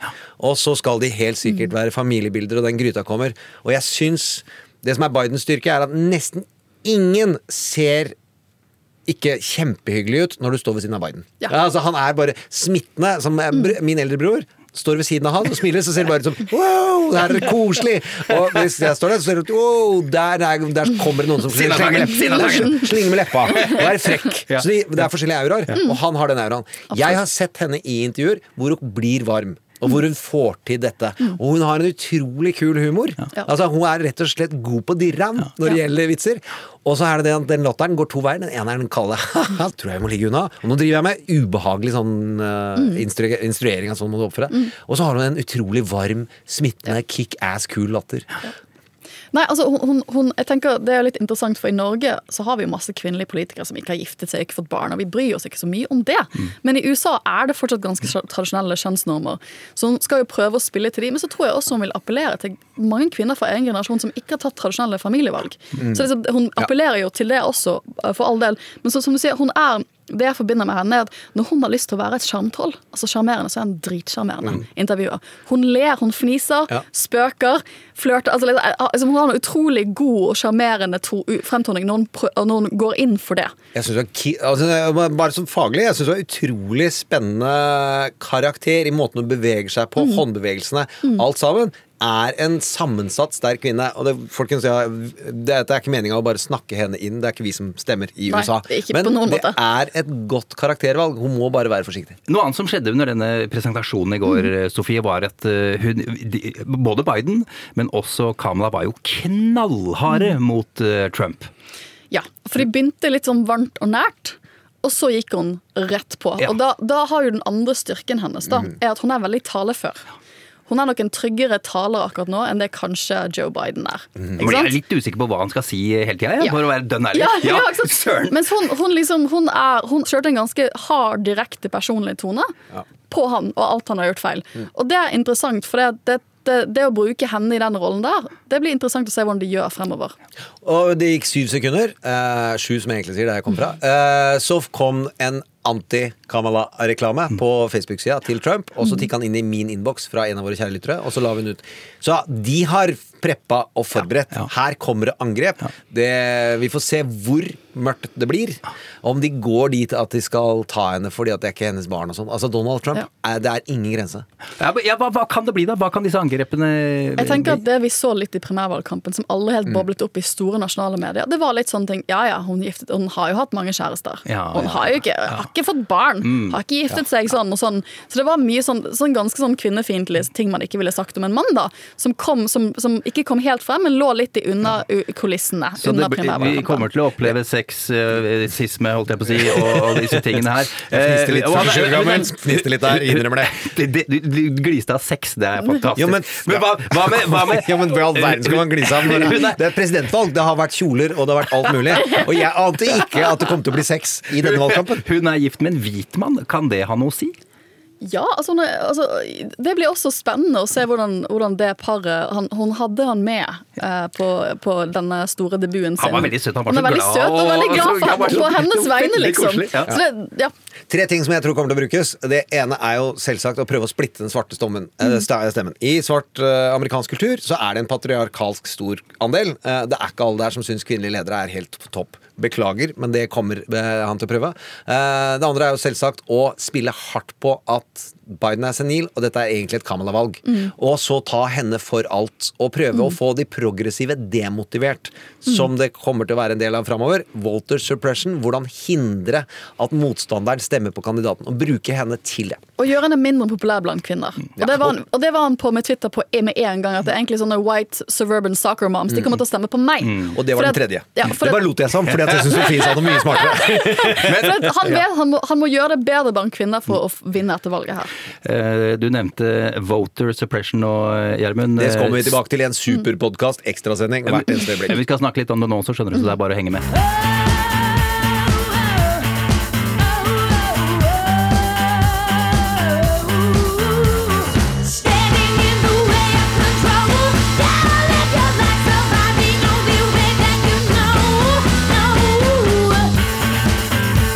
Og så skal de helt sikkert være familiebilder, og den gryta kommer. Og jeg syns det som er Bidens styrke, er at nesten ingen ser ikke kjempehyggelig ut når du står ved siden av Biden. Ja. altså, han er bare smittende. Som min eldre bror står ved siden av han og smiler, så ser det bare ut som Wow, det her er koselig! Og hvis jeg står der, så ser det ut Wow, der, er, der kommer det noen som slenger, med leppa og er frekk. Ja. Så de, det er forskjellige auraer, og han har den auraen. Jeg har sett henne i intervjuer hvor hun blir varm. Og hvor hun får til dette. Og hun har en utrolig kul humor. Altså Hun er rett og slett god på dirran når det gjelder vitser. Og så er det den, den latteren går to veier. Den ene er den kalde tror jeg må ligge unna. Og nå driver jeg med ubehagelig sånn uh, instru instruering av sånn må du oppføre deg. Og så har hun en utrolig varm, smittende, kick-ass kul latter. Nei, altså hun, hun, jeg tenker Det er litt interessant, for i Norge så har vi jo masse kvinnelige politikere som ikke har giftet seg, ikke fått barn, og vi bryr oss ikke så mye om det. Men i USA er det fortsatt ganske tradisjonelle kjønnsnormer. Så hun skal jo prøve å spille til de, men så tror jeg også hun vil appellere til mange kvinner fra egen generasjon som ikke har tatt tradisjonelle familievalg. Så liksom, hun appellerer jo til det også, eh, for all del. Men så, som du sier, hun er det jeg forbinder med henne, er at når hun har lyst til å være et sjarmtroll, altså sjarmerende, så er hun dritsjarmerende intervjuer. Hun ler, hun fniser, Ja. spøker, flørter altså, altså, Hun har en utrolig god og sjarmerende fremtoning når hun, når hun går inn for det. Jeg synes det er, altså, Bare som faglig, jeg syns det er utrolig spennende karakter i måten hun beveger seg på, håndbevegelsene, alt sammen. Er en sammensatt, sterk kvinne. Og det, folkens, ja, det, det er ikke meninga å bare snakke henne inn, det er ikke vi som stemmer i Nei, USA. ikke Men på noen det måte. er et godt karaktervalg. Hun må bare være forsiktig. Noe annet som skjedde under denne presentasjonen i går, Sofie, var at eh, hun, de, både Biden, men også Kamala var jo knallharde mot eh, Trump. Ja, For de begynte litt sånn varmt og nært. Og så gikk hun rett på. Ja. Og da, da har jo den andre styrken hennes da, er at hun er veldig talefør. Hun er nok en tryggere taler akkurat nå enn det kanskje Joe Biden er. Men Ikke jeg er litt usikker på hva han skal si hele tida, Ja. for å være dønn ærlig. Ja, ja, ja søren. Mens hun, hun liksom Hun, er, hun kjørte en ganske hard, direkte personlig tone på han og alt han har gjort feil. Og det er interessant, for det, det, det, det å bruke henne i den rollen der, det blir interessant å se hvordan de gjør fremover. Og det gikk syv sekunder, eh, sju som jeg egentlig sier der jeg kom fra, eh, så kom en anti-Kamala-reklame på Facebook-sida til Trump, og så tikka han inn i min innboks fra en av våre kjære lyttere, og så la vi den ut. Så de har preppa og forberedt. Ja, ja. Her kommer det angrep. Det, vi får se hvor mørkt det blir. Om de går dit at de skal ta henne fordi at det er ikke hennes barn og sånn. Altså Donald Trump, Ja. er, det er ingen grense. Ja, ja, hva, hva kan det bli, da? Hva kan disse angrepene bli? Jeg tenker at Det vi så litt i primærvalgkampen, som alle Mm. helt boblet opp i store nasjonale medier, det var litt sånne ting Ja ja, hun, giftet, hun har jo hatt mange kjærester. Ja, hun ja, har jo ikke, har ikke fått barn. Mm. Har ikke giftet seg sånn og sånn. Så det var mye sånn, sånn ganske sånn kvinnefiendtlige ting man ikke ville sagt om en mann, da. Som kom som, som ikke kom helt frem, men lå litt i unna kulissene. Så under det, vi kommer til å oppleve sexisme, holdt jeg på å si, og, og disse tingene her. Fniste litt, Eh, og- 47 gammel, fniste litt der, innrømmer det. Du gliste av sex, det er fantastisk. Jo, men, hva, hva med, hva med Ja, men Hva i all verden skal man glise av? når Det det er presidentvalg, det har vært kjoler og det har vært alt mulig. Og jeg ante ikke at det kom til å bli sex i denne valgkampen. Hun er gift med en hvit mann, kan det ha noe å si? Ja, altså, altså, Det blir også spennende å se hvordan, hvordan det paret han, Hun hadde han med eh, på, på denne store debuten sin. Han var veldig søt, han var er så glad, søt og veldig glad for, han var så- på hennes vegne, liksom. ja. Så det, ja. Tre ting som jeg tror kommer til å brukes. Det ene er jo selvsagt å prøve å splitte den svarte stommen, mm. stemmen. I svart eh, amerikansk kultur så er det en patriarkalsk stor andel. Eh, det er ikke alle der som syns kvinnelige ledere er helt på topp. Beklager, men det kommer eh, han til å prøve. Eh, det andre er jo selvsagt å spille hardt på at Biden er senil, og dette er egentlig et Kamala-valg. Og så ta henne for alt, og prøve å få de progressive demotivert, som det kommer til å være en del av framover. Walter suppression, hvordan hindre at motstanderen stemmer på kandidaten, og bruke henne til det. Og gjøre henne mindre populær blant kvinner. Og det var han, og det var han på med Twitter på med en gang. At det er egentlig sånne white suburban soccer moms. De kommer til å stemme på meg. Og det var den tredje. Ja, det bare lot jeg som, fordi jeg syns Sofie sa noe mye smartere. Men, han, vet, han, må, han må gjøre det bedre blant kvinner for å vinne etter valget her. Eh, Du nevnte voter suppression nå, Gjermund. Det kommer vi Eh, tilbake til i en superpodkast, ekstrasending, hvert eneste øyeblikk. Vi skal snakke litt om det nå også, skjønner du, så det er bare å henge med.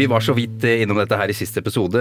Vi var så vidt eh, innom dette her i siste episode.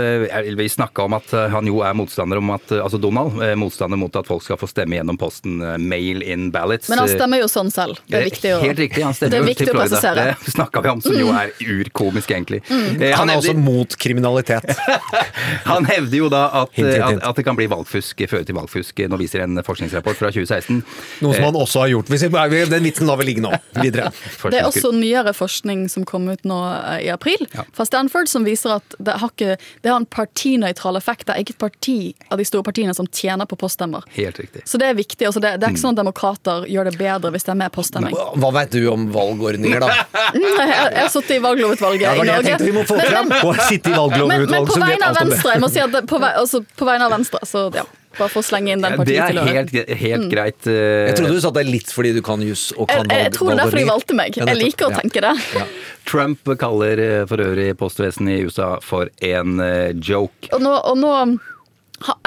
Vi snakka om at eh, han jo er motstander om at eh, Altså Donald, motstander mot at folk skal få stemme gjennom posten mail in ballots. Men han stemmer jo sånn selv. Det er viktig å, Helt riktig, han stemmer det er jo til Florida. Det snakka vi om, som jo er urkomisk, egentlig. Mm. Han er hevder- også mot kriminalitet. Han hevder jo da at, Hint, hint, at, hint. at det kan bli valgfusk, føre til valgfusk. Nå viser en forskningsrapport fra 2016. Noe som han også har gjort. Den vitsen lar vi ligge nå. Videre. Det er også nyere forskning som kom ut nå i april fra Stanford, som viser at det har, ikke, det har en partinøytral effekt. Det er ikke et parti av de store partiene som tjener på poststemmer. Helt riktig. Så det er viktig. Altså det, det er ikke sånn at demokrater gjør det bedre hvis det er med poststemming. Hva veit du om valgordninger, da? Nei, Jeg, jeg har sittet i valglovutvalget Ja, i det jeg Norge. tenkte vi må få fram. men- i men, men på vet vegne av. Venstre, jeg må si at det, på, vei, altså, på vegne av Venstre, så ja. Bare for å slenge inn den Ja, det er helt, helt Mm. greit. eh, Jeg trodde du sa det er litt fordi du kan juss og kan Jeg, jeg tror det er derfor de valgte meg. Jeg liker å tenke det. Trump kaller eh, for øvrig postvesenet i USA for en eh, joke. Og nå, og nå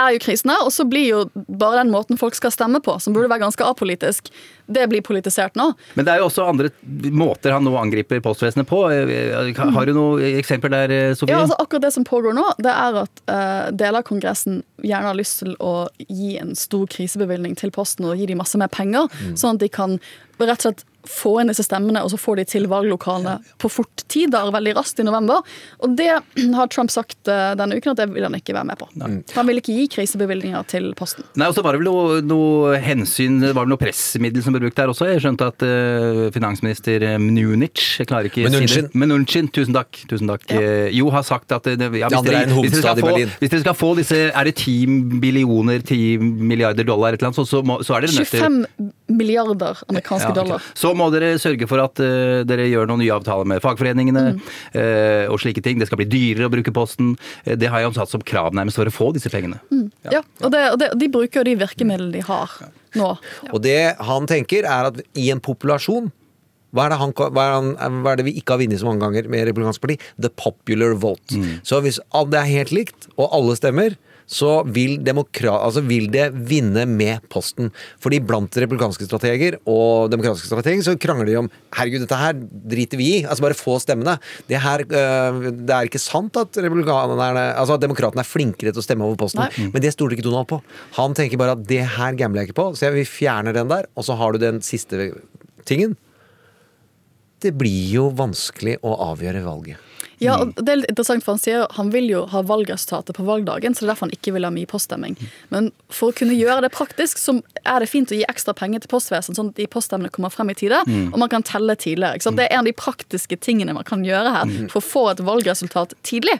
er jo krisene, og så blir jo bare den måten folk skal stemme på, som burde være ganske apolitisk, det blir politisert nå. Men det er jo også andre måter han nå angriper postvesenet på. Har du noen eksempel der, eh, Sofie? Ja, altså Akkurat det som pågår nå, det er at uh, deler av Kongressen gjerne har lyst til å gi en stor krisebevilgning til Posten og gi dem masse mer penger, sånn at de kan rett og slett få inn disse stemmene, og så får de til valglokalene på fort tid, da, veldig raskt i november. Og det har Trump sagt eh, denne uken at det vil han ikke være med på. Han vil ikke gi krisebevilgninger til Posten. Nei, og så var det vel noe, noe hensyn, det var vel noe pressmiddel som ble brukt der også. Jeg skjønte at uh, finansminister Mnunic, jeg klarer ikke å si det. Mnuchin, tusen takk. Tusen takk. Ja. Jo har sagt at eh, det, ja, hvis, er hvis, dere få, hvis dere skal få disse Er det 10 billioner, 10 milliarder dollar, et eller annet, så, så, må, så er dere nødt til 25 milliarder amerikanske Ja, okay. dollar. Så må dere sørge for at uh, dere gjør noen nye avtaler med fagforeningene Mm. uh, og slike ting. Det skal bli dyrere å bruke Posten. Uh, det har jo omsatt som krav nærmest for å få disse pengene. Ja, og, det, og det, de bruker jo de virkemidlene de har nå. Og det han tenker, er at i en populasjon hva er, det han, hva, er han, hva er det vi ikke har vunnet så mange ganger med Republikansk parti? The popular vote. Så hvis det er helt likt, og alle stemmer, så vil, altså vil det vinne med posten. Fordi blant republikanske strateger og demokratiske strateger så krangler de om herregud, dette her driter vi i. Altså bare få stemmene. Det, her, øh, det er ikke sant at Altså at demokratene er flinkere til å stemme over posten. Nei. Men det stoler ikke Donald på. Han tenker bare at det her gambler jeg ikke på, så jeg vil fjerne den der. Og så har du den siste tingen. Det blir jo vanskelig å avgjøre valget. Ja, og det er litt interessant, for Han sier han vil jo ha valgresultatet på valgdagen, så det er derfor han ikke vil ha mye poststemming. Men for å kunne gjøre det praktisk, så er det fint å gi ekstra penger til postvesenet, sånn at de poststemmene kommer frem i tide, Mm. og man kan telle tidligere. Ikke sant? Det er en av de praktiske tingene man kan gjøre her Mm. for å få et valgresultat tidlig.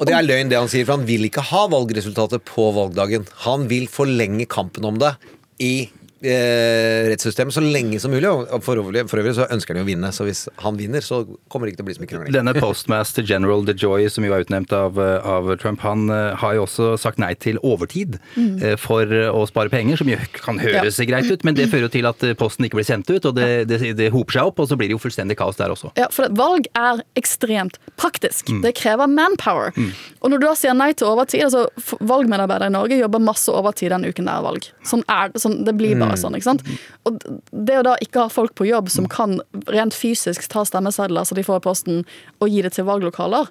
Og det er løgn det han sier, for han vil ikke ha valgresultatet på valgdagen. Han vil forlenge kampen om det i eh, rettssystemet så lenge som mulig. Og for øvrig, for øvrig så ønsker han jo å vinne, så hvis han vinner, så kommer det ikke til å bli så mye krangling. Denne postmaster general DeJoy, som jo er utnevnt av, av Trump, han eh, har jo også sagt nei til overtid Mm. eh, for å spare penger, som jo kan høres greit ut, men det fører jo til at eh, posten ikke blir sendt ut, og det, det, det hoper seg opp, og så blir det jo fullstendig kaos der også. Ja, for Valg er ekstremt praktisk. Mm. Det krever manpower. Og når du da sier nei til overtid altså Valgmedarbeidere i Norge jobber masse overtid den uken det er valg. Sånn er det. Sånn, det blir bare Mm. sånn. ikke sant? Og det å da ikke ha folk på jobb som kan rent fysisk ta stemmesedler så de får i posten, og gi det til valglokaler,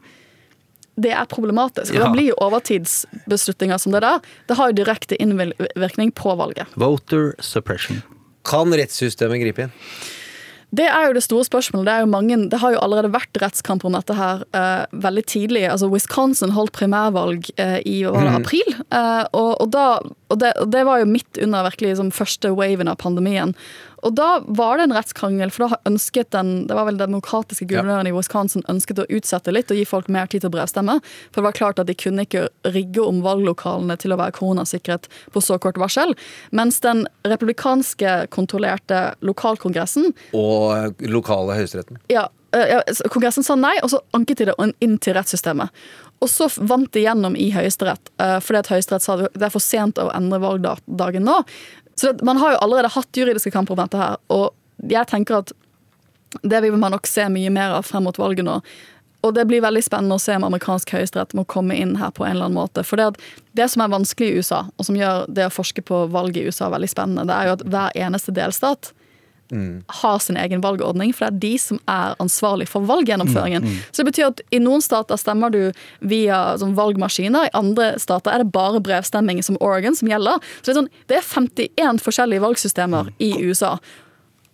det er problematisk. Og Ja. Det blir jo overtidsbeslutninger som det der, det har jo direkte innvirkning på valget. Voter suppression. Kan rettssystemet gripe inn? Det er jo det store spørsmålet. Det, er jo mange, det har jo allerede vært rettskamper om dette her uh, veldig tidlig. Altså Wisconsin holdt primærvalg uh, i var det, Mhm. april. uh, og, og, da, og, det, og det var jo midt under virkelig liksom, første waven av pandemien. Og da var det en rettskrangel, for da ønsket den det var vel den demokratiske guvernøren i Wisconsin ønsket å utsette litt og gi folk mer tid til å brevstemme. For det var klart at de kunne ikke rigge om valglokalene til å være koronasikret på så kort varsel. Mens den republikanske kontrollerte lokalkongressen Og lokale høyesteretten? ja, eh, ja, Kongressen sa nei, og så anket de det inn til rettssystemet. Og så vant de gjennom i Høyesterett, eh, fordi at Høyesterett sa det er for sent å endre valgdagen nå. Så det, man har jo allerede hatt juridiske kamper om dette her, og jeg tenker at det vil man nok se mye mer av frem mot valget nå. Og det blir veldig spennende å se om amerikansk høyesterett må komme inn her på en eller annen måte. For det, det som er vanskelig i USA, og som gjør det å forske på valget i USA veldig spennende, det er jo at hver eneste delstat har sin egen valgordning, for det er de som er ansvarlig for valggjennomføringen. Mm, mm. Så det betyr at i noen stater stemmer du via sånn, valgmaskiner, i andre stater er det bare brevstemming som Oregon som gjelder. Så det er, sånn, det er 51 forskjellige valgsystemer i USA.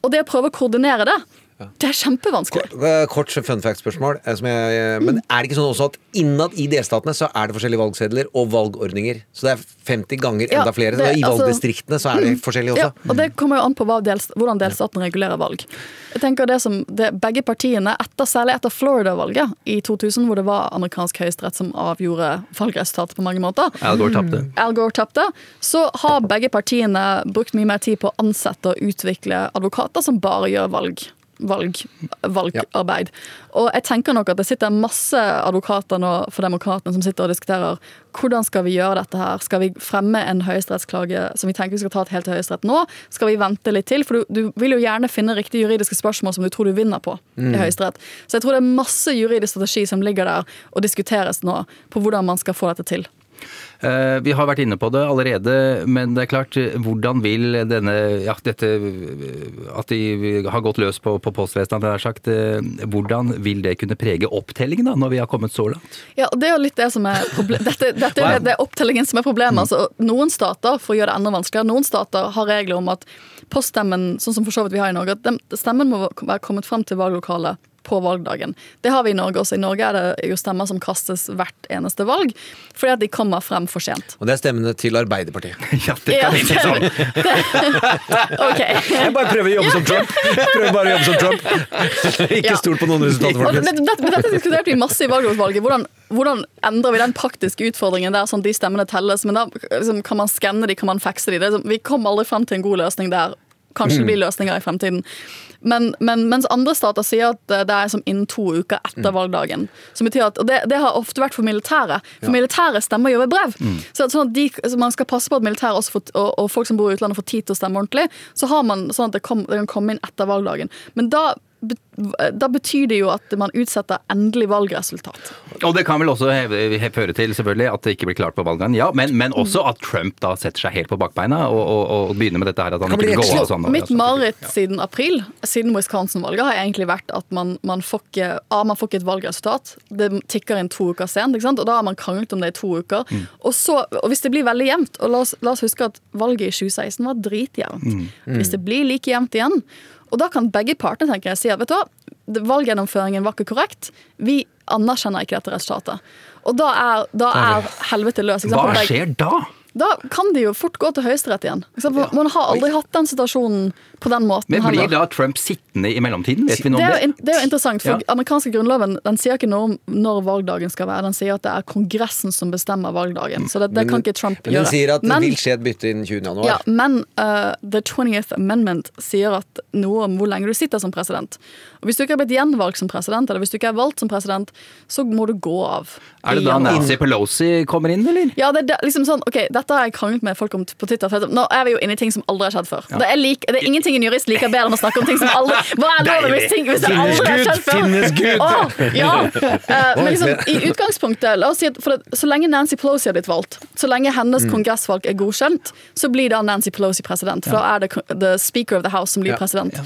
Og det å prøve å koordinere det, det er kjempevanskelig. Kort, Kort fun fact-spørsmål. eh, som jeg- Men er det ikke sånn også at innad i delstatene så er det forskjellige valgsedler og valgordninger? Så det er 50 ganger Ja, enda flere. det- så I altså- valgdistriktene så er det forskjellig også. Ja, og det kommer jo an på hva dels, hvordan delstaten regulerer valg. Jeg tenker det som det, Begge partiene, etter, særlig etter Florida-valget i 2000, hvor det var amerikansk høyesterett som avgjorde valgresultatet på mange måter Al Gore tapte. Al Gore tapte, så har begge partiene brukt mye mer tid på å ansette og utvikle advokater som bare gjør valg. Valg, valgarbeid. Og jeg tenker nok at det sitter masse advokater nå for demokratene som sitter og diskuterer hvordan skal vi gjøre dette her. Skal vi fremme en høyesterettsklage som vi tenker vi skal ta helt til høyesterett nå? Skal vi vente litt til? For du, du vil jo gjerne finne riktige juridiske spørsmål som du tror du vinner på Mm. i høyesterett. Så jeg tror det er masse juridisk strategi som ligger der og diskuteres nå på hvordan man skal få dette til. Eh, Vi har vært inne på det allerede, men det er klart, hvordan vil denne ja, dette eh, At de har gått løs på, på postvesenet, jeg sagt. eh, Hvordan vil det kunne prege opptellingen, da, når vi har kommet så langt? Ja, Det er jo litt det som er problemet. Dette, dette er det, opptellingen som er problemet. Altså, noen stater for å gjøre det enda vanskeligere, noen stater har regler om at poststemmen, sånn som for så vidt vi har i Norge, at stemmen må være kommet frem til valglokalet på valgdagen. Det har vi i Norge også. I Norge er det jo stemmer som kastes hvert eneste valg, fordi at de kommer frem for sent. Og det er stemmene til Arbeiderpartiet. ja, det kan ikke sånn. Ok. Jeg bare prøver å jobbe som Trump. Jeg prøver bare å jobbe som Trump. Ikke Ja. stol på noen resultater, folkens. dette, men, men dette diskuterte vi masse i valglovsvalget. Hvordan, hvordan endrer vi den praktiske utfordringen der, sånn at de stemmene telles? Men da liksom, kan man skanne de, kan man faxe de? Det er sånn, vi kom aldri frem til en god løsning der. Kanskje Mm. blir løsninger i fremtiden. Men, men mens andre stater sier at det er som innen to uker etter valgdagen. Som betyr at, og det, det har ofte vært for militære. For Ja. militære stemmer jo ved brev. Mm. Så sånn de, så man skal passe på at militære og, og folk som bor i utlandet får tid til å stemme ordentlig. Så har man sånn at det, kom, det kan komme inn etter valgdagen. Men da, da betyr det jo at man utsetter endelig valgresultat. Og det kan vel også føre til selvfølgelig at det ikke blir klart på valgdagen, ja, men, men også at Trump da setter seg helt på bakbeina og, og, og begynner med dette her at han ikke går vil gå av sånn. og- Mitt mareritt siden april, siden Wisconsin-valget, har egentlig vært at man, man, får ikke, A, man får ikke et valgresultat. Det tikker inn to uker sent, ikke sant? og da har man kranglet om det i to uker. Mm. Og, så, og hvis det blir veldig jevnt, og la oss, la oss huske at valget i 2016 var dritjevnt. Mm. Mm. Hvis det blir like jevnt igjen, og da kan begge partene tenker jeg, si at vet du hva, valggjennomføringen var ikke korrekt. Vi anerkjenner ikke dette resultatet. Og da er, da er helvete løs. Hva skjer da? Da kan de jo fort gå til Høyesterett igjen. Man har aldri hatt den situasjonen på den måten Men heller. Blir da Trump sittende i mellomtiden? Vet vi noe Det om er, det? in- det er jo interessant, for Ja. amerikanske grunnloven den sier ikke noe om når valgdagen skal være. Den sier at det er Kongressen som bestemmer valgdagen. Så det, det kan ikke Trump Men gjøre. den sier at det vil skje et bytte innen 20. januar. ja, men uh, The 20th Amendment sier at noe om hvor lenge du sitter som president. Og Hvis du ikke har blitt gjenvalgt som president, eller hvis du ikke er valgt som president, så må du gå av. Er det da. Nancy Pelosi kommer inn, eller? Ja, det, er det, liksom sånn, ok, Dette har jeg kranglet med folk om på Twitter. For nå er vi jo inne i ting som aldri har skjedd før. Det, er like, det er ingenting en jurist liker bedre enn å snakke om ting som aldri Hva er loven hvis ting hvis det aldri har Gud, skjedd før? finnes Gud. Oh, ja. uh, men liksom, i utgangspunktet, la oss si at for det, så lenge Nancy Pelosi har blitt valgt, så lenge hennes Mm. kongressvalg er godkjent, så blir da Nancy Pelosi president. For da er det the speaker of the house som blir Ja. president.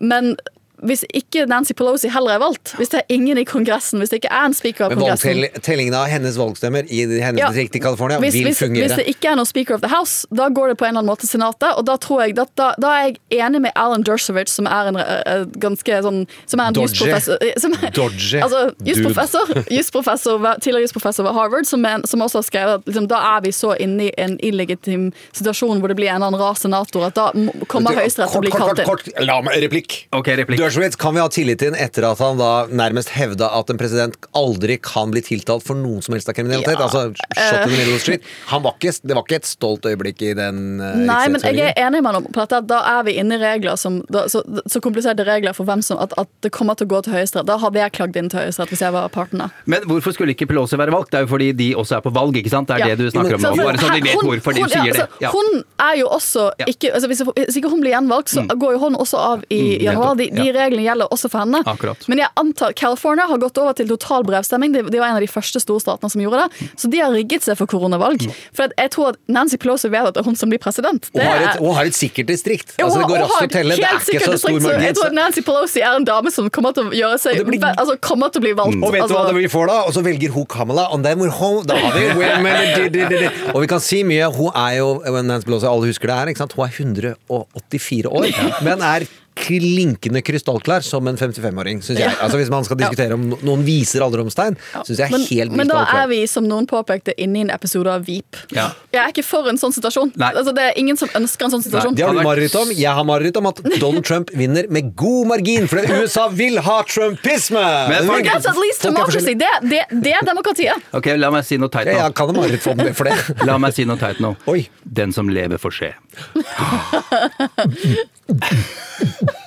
Men hvis ikke Nancy Pelosi heller er valgt, hvis det er ingen i Kongressen, hvis det ikke er en speaker av Kongressen Men tellingen av hennes valgstemmer i hennes Ja. distrikt i California hvis, vil hvis, fungere. hvis det ikke er noen Speaker of the House, da går det på en eller annen måte til Senatet. Og da tror jeg da, da, da er jeg enig med Alan Dershowitz, som er en eh, ganske sånn Som er en jusprofessor eh, som, Dodgy altså, jusprofessor, jusprofessor tidligere jusprofessor ved Harvard, som, er, som også har skrevet at liksom, da er vi så inne i en illegitim situasjon hvor det blir en eller annen rar senator, at da kommer Høyesterett til å bli kalt kalt kort, kort, kort, La meg replikk. Ok, replikk. Dershowitz kan vi ha tillit til etter at han da nærmest hevda at en president aldri kan bli tiltalt for noen som helst av kriminalitet. Ja, altså shot in the middle of street. Han var ikke, det var ikke et stolt øyeblikk i den uh, Nei, men jeg er enig med ham på dette. at Da er vi inne i regler som da, så, så kompliserte regler for hvem som at, at det kommer til å gå til Høyesterett. Da hadde jeg klagd inn til Høyesterett hvis jeg var partene. Men hvorfor skulle ikke Pelosi være valgt? Det er jo fordi de også er på valg, ikke sant? Det er Ja. det du snakker om nå. Bare så de vet hun- hvorfor de sier det. altså, Ja. Hun er jo også ikke altså hvis, hvis ikke hun blir gjenvalgt, så går jo hun også av i Mm, januar. De, de. Reglene gjelder også for henne. Akkurat. Men jeg antar California har gått over til total brevstemming. De, de var en av de første storstatene som gjorde det. Så de har rigget seg for koronavalg. Mm. For jeg tror at Nancy Pelosi vet at det er hun som blir president. Og Det har, et, og har et sikkert distrikt. Altså, det går raskt å telle. Det er ikke så stor distrikt, Jeg tror at Nancy Pelosi er en dame som kommer til å gjøre seg blir- altså, kommer til å bli valgt. Og vet du hva vi får da? Og så velger hun Kamala, and then we're home. Da har vi women. Og vi kan si mye. Hun er jo Nancy Pelosi, alle husker det her, ikke sant? Hun er 184 år, men er klinkende krystallklar som en 55-åring, syns jeg. Altså Hvis man skal diskutere om noen viser alderdomstegn, syns jeg er helt helt men da er vi, som noen påpekte, inne i en episode av Veep. Ja. Jeg er ikke for en sånn situasjon. Nei. Altså, det er ingen som ønsker en sånn situasjon. Nei. Det har du mareritt om. Jeg har mareritt om at Donald Trump vinner med god margin, fordi USA vil ha trumpisme! Men But that's at least democracy. Det, det, det er demokratiet. Ok, la meg si noe teit Ja, nå. jeg kan ha mareritt for. For det. La meg si noe teit nå. Oi. Den som lever, får se.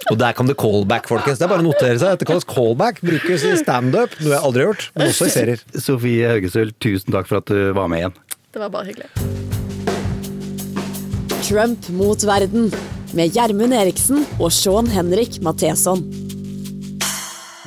Og der kom det callback, folkens. Det er bare å notere seg. Dette kalles callback. Brukes i standup, noe jeg aldri har gjort, men også i serier. Sofie Haugesøl, tusen takk for at du var med igjen. Det var bare hyggelig. Trump mot verden med Gjermund Eriksen og Sean Henrik Matheson.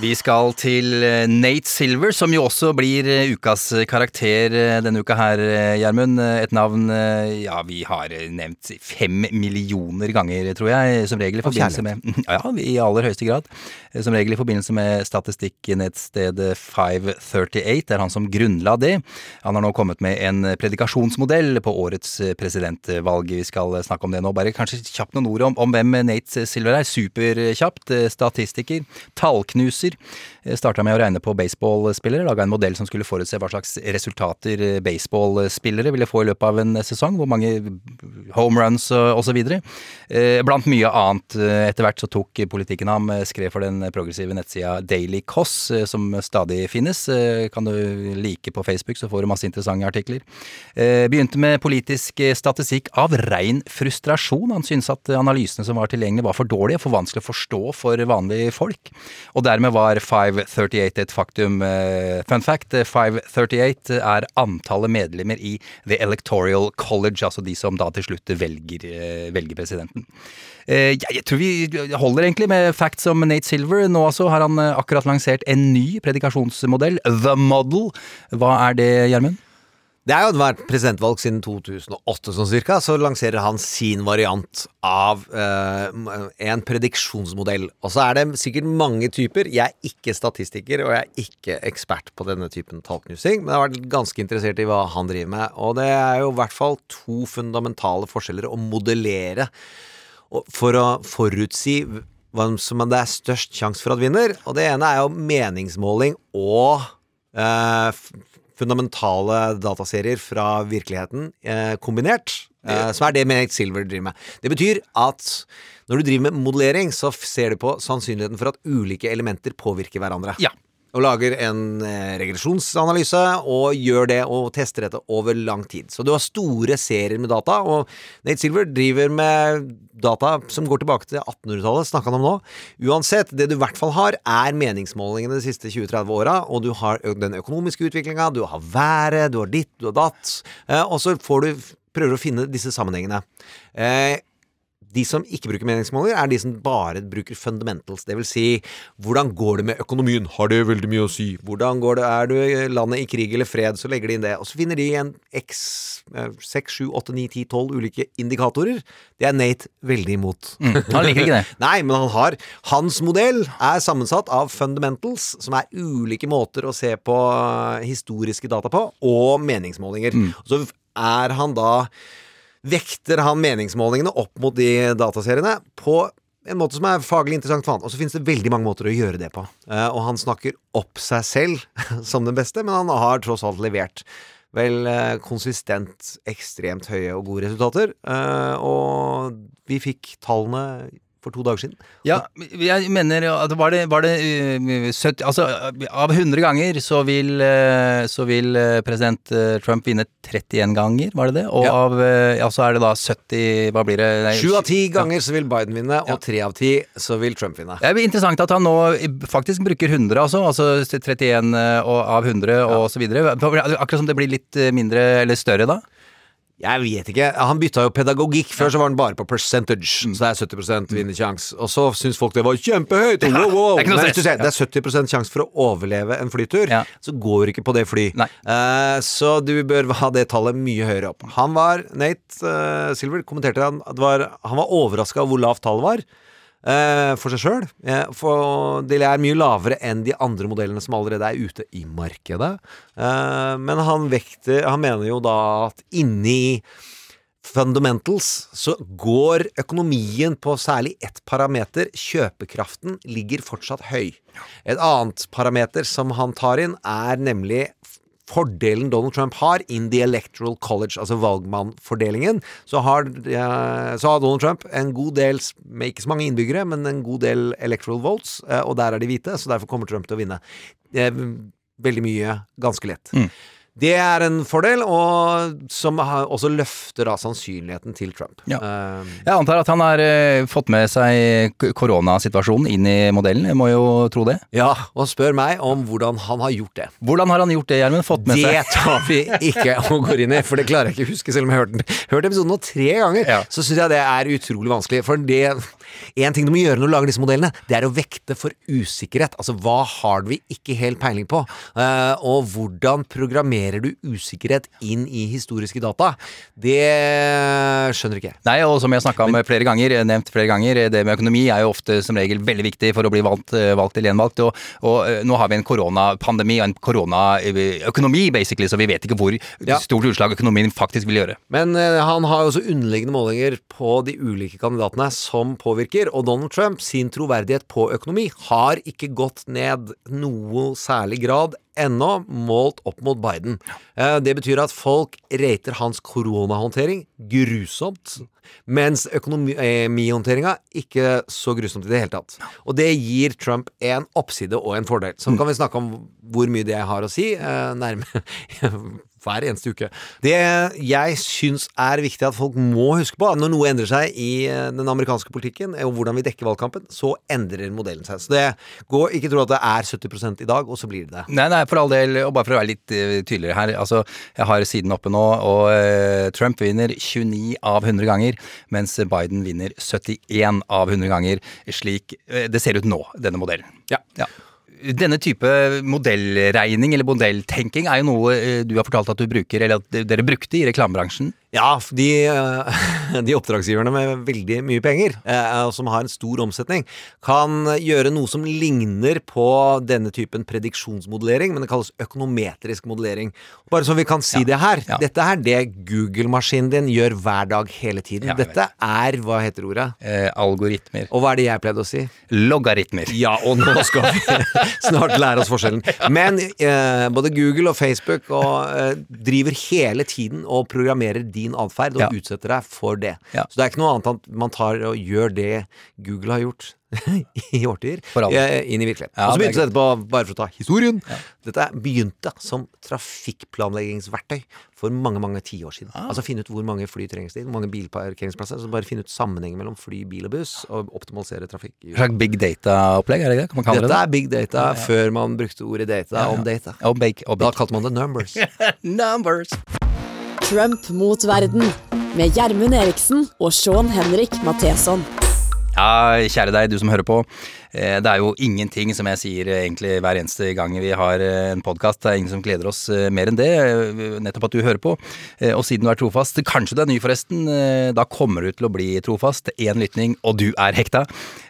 Vi skal til eh, Nate Silver, som jo også blir eh, ukas karakter eh, denne uka her, Gjermund. Et navn ja, vi har nevnt fem millioner ganger, tror jeg. Som regel i forbindelse med Ja, ja, i aller høyeste grad. Eh, Som regel i forbindelse med statistikknettstedet 538. Det er han som grunnla det. Han har nå kommet med en predikasjonsmodell på årets eh, presidentvalg. Vi skal eh, snakke om det nå. Bare kanskje kjapt noen ord om, om hvem Nate Silver er. Superkjapt. Statistiker. Tallknuser. Eh, Starta med å regne på baseballspillere. Laga en modell som skulle forutse hva slags resultater eh, baseballspillere ville få i løpet av en eh, sesong. Hvor mange home runs og osv. Blant mye annet. Etter hvert så tok politikken ham. Skrev for den progressive nettsida Daily Koss, som stadig finnes. Kan du like på Facebook, så får du masse interessante artikler. Begynte med politisk statistikk av rein frustrasjon. Han syntes at analysene som var tilgjengelige var for dårlige, for vanskelig å forstå for vanlige folk. Og dermed var 538 et faktum. Eh, Fun fact, eh, 538 er antallet medlemmer i The Electoral College, altså de som da til slutt velger, eh, velger presidenten. Eh, Jeg, tror vi holder egentlig med facts om Nate Silver. Nå altså har han eh, akkurat lansert en ny predikasjonsmodell, The Model. Hva er det, Gjermund? Det har jo vært presidentvalg siden 2008 sånn cirka, så lanserer han sin variant av uh, en prediksjonsmodell. Og så er det sikkert mange typer. Jeg er ikke statistiker, og jeg er ikke ekspert på denne typen tallknusing, men jeg har vært ganske interessert i hva han driver med. Og det er jo i hvert fall to fundamentale forskjeller å modellere for å forutsi hvem som det er størst sjanse for at vinner. Og det ene er jo meningsmåling og f- fundamentale dataserier fra virkeligheten eh, kombinert. Eh, som er det Nate Silver driver med. Det betyr at når du driver med modellering, så ser du på sannsynligheten for at ulike elementer påvirker hverandre. Ja. Og lager en eh, regresjonsanalyse og gjør det og tester dette over lang tid. Så du har store serier med data, og Nate Silver driver med data som går tilbake til 1800-tallet, snakka han om nå. Uansett, det du i hvert fall har, er meningsmålingene de siste 20-30 åra, og du har den økonomiske utviklinga, du har været, du har ditt, du har datt, eh, og så får du prøver å finne disse sammenhengene. Eh, de som ikke bruker meningsmålinger, er de som bare bruker fundamentals. Det vil si, hvordan går det med økonomien? Har det veldig mye å si? Hvordan går det, Er du landet i krig eller fred, så legger de inn det. Og så finner de en x 6, 7, 8, 9, 10, 12 ulike indikatorer. Det er Nate veldig imot. Mm, han liker ikke det. Nei, men han har Hans modell er sammensatt av fundamentals, som er ulike måter å se på eh, historiske data på, og meningsmålinger. Så er han da vekter han meningsmålingene opp mot de dataseriene på en måte som er faglig interessant for han. Og så finnes det veldig mange måter å gjøre det på. Eh, og han snakker opp seg selv som den beste, men han har tross alt levert vel eh, konsistent ekstremt høye og gode resultater. Eh, og vi fikk tallene for to dager siden. Ja, jeg mener at var det, var det uh, 70, Altså, av 100 ganger så vil, uh, så vil uh, president Trump vinne 31 ganger, var det det? Og Ja. av Ja, så er det da 70 Hva blir det? Nei, Sju av ti ganger så vil Biden vinne, og tre av ti så vil Trump vinne. Det er interessant at han nå faktisk bruker 100, altså. Altså 31 av 100 og så videre. Akkurat som det blir litt eh, mindre eller større da. Jeg vet ikke. Han bytta jo pedagogikk. Før så var han bare på percentage. Så det er 70% vinnersjanse. Og så syns folk det var kjempehøyt. Wow, wow. det er Men ser, det er 70 sjanse for å overleve en flytur. Så går du ikke på det fly. Uh, så du bør ha det tallet mye høyere opp. Han var Nate uh, Silver kommenterte han at var, han var overraska over hvor lavt tallet var. Eh, for seg sjøl. for det er mye lavere enn de andre modellene som allerede er ute i markedet. Eh, men han vekter Han mener jo da at inni fundamentals så går økonomien på særlig ett parameter, kjøpekraften, ligger fortsatt høy. Et annet parameter som han tar inn, er nemlig fordelen Donald Trump har in the electoral college, altså valgmannfordelingen, så har, så har Donald Trump en god del, med ikke så mange innbyggere, men en god del electoral votes, eh, og der er de hvite, så derfor kommer Trump til å vinne. Eh, Veldig mye, ganske lett. Det er en fordel, og som også løfter da sannsynligheten til Trump. Ja. Eh, Jeg antar at han har eh, fått med seg koronasituasjonen inn i modellen. Jeg må jo tro det. Ja, og spør meg om hvordan han har gjort det. Hvordan har han gjort det, Gjermund? Fått med Det seg tar vi ikke og går inn i, for det klarer jeg ikke å huske, selv om jeg har hørt, hørt episoden nå tre ganger. Så syns jeg det er utrolig vanskelig. For det En ting du må gjøre når du lager disse modellene, det er å vekte for usikkerhet. Altså hva har vi ikke helt peiling på? Eh, og hvordan programmerer du usikkerhet inn i historiske data? Det skjønner ikke jeg. Nei, og som jeg snakka om flere ganger, nevnt flere ganger, det med økonomi er jo ofte som regel veldig viktig for å bli valgt, eh, valgt eller gjenvalgt. Og, og eh, nå har vi en koronapandemi og en koronaøkonomi, basically, så vi vet ikke hvor Ja. stort utslag økonomien faktisk vil gjøre. Men han har jo også underliggende målinger på de ulike kandidatene som påvirker, og Donald Trump sin troverdighet på økonomi har ikke gått ned noe særlig grad ennå, målt opp mot Biden. Eh, Det betyr at folk rater hans koronahåndtering grusomt, mens økonomihåndteringa ikke så grusomt i det hele tatt. Og det gir Trump en oppside og en fordel. Så kan vi snakke om hvor mye det har å si, eh, nærme hver eneste uke. Det jeg syns er viktig at folk må huske på, når noe endrer seg i eh, den amerikanske politikken, og hvordan vi dekker valgkampen, så endrer modellen seg. Så det går ikke tro at det er 70 i dag, og så blir det det. Nei, nei, for all del, og bare for å være litt eh, tydeligere her. Altså, jeg har siden oppe nå, og eh, Trump vinner 29 av 100 ganger, mens Biden vinner 71 av 100 ganger. Slik eh, det ser ut nå, denne modellen. Ja. Ja. Denne type modellregning eller modelltenking er jo noe eh, du har fortalt at du bruker, eller at dere brukte i reklamebransjen Ja, de, eh, de oppdragsgiverne med veldig mye penger, eh, som har en stor omsetning, kan gjøre noe som ligner på denne typen prediksjonsmodellering, men det kalles økonometrisk modellering. Bare så vi kan si det her. Dette er det Google-maskinen din gjør hver dag hele tiden. Ja, Dette er, hva heter ordet? Eh, algoritmer. Og hva er det jeg pleide å si? Logaritmer. Ja, og nå skal vi snart lære oss forskjellen. Men eh, både Google og Facebook og, eh, driver hele tiden og programmerer din atferd og Ja. utsetter deg for det. Ja. Så det er ikke noe annet enn at man tar og gjør det Google har gjort i årtier, eh, inn i virkeligheten. Og så begynte det etterpå, bare for å ta historien Dette begynte som trafikkplanleggingsverktøy for mange mange tiår siden. Ah. Altså finne ut hvor mange fly trengs det, hvor mange bilparkeringsplasser. Så bare finne ut sammenhengen mellom fly, bil og buss, og optimalisere trafikk. slags big data-opplegg, er det ikke det? Kan man kalle dette er big data før man brukte ordet data om data. Og bake, og Da kalte man det numbers. Numbers. Trump mot verden med Gjermund Eriksen og Sean Henrik Matheson. Ja, kjære deg, du som hører på. Eh, Det er jo ingenting som jeg sier eh, egentlig hver eneste gang vi har eh, en podkast. Det er ingen som gleder oss mer enn det. Nettopp at du hører på. Og siden du er trofast, kanskje du er ny forresten, da kommer du til å bli trofast. Én lytning, og du er hekta.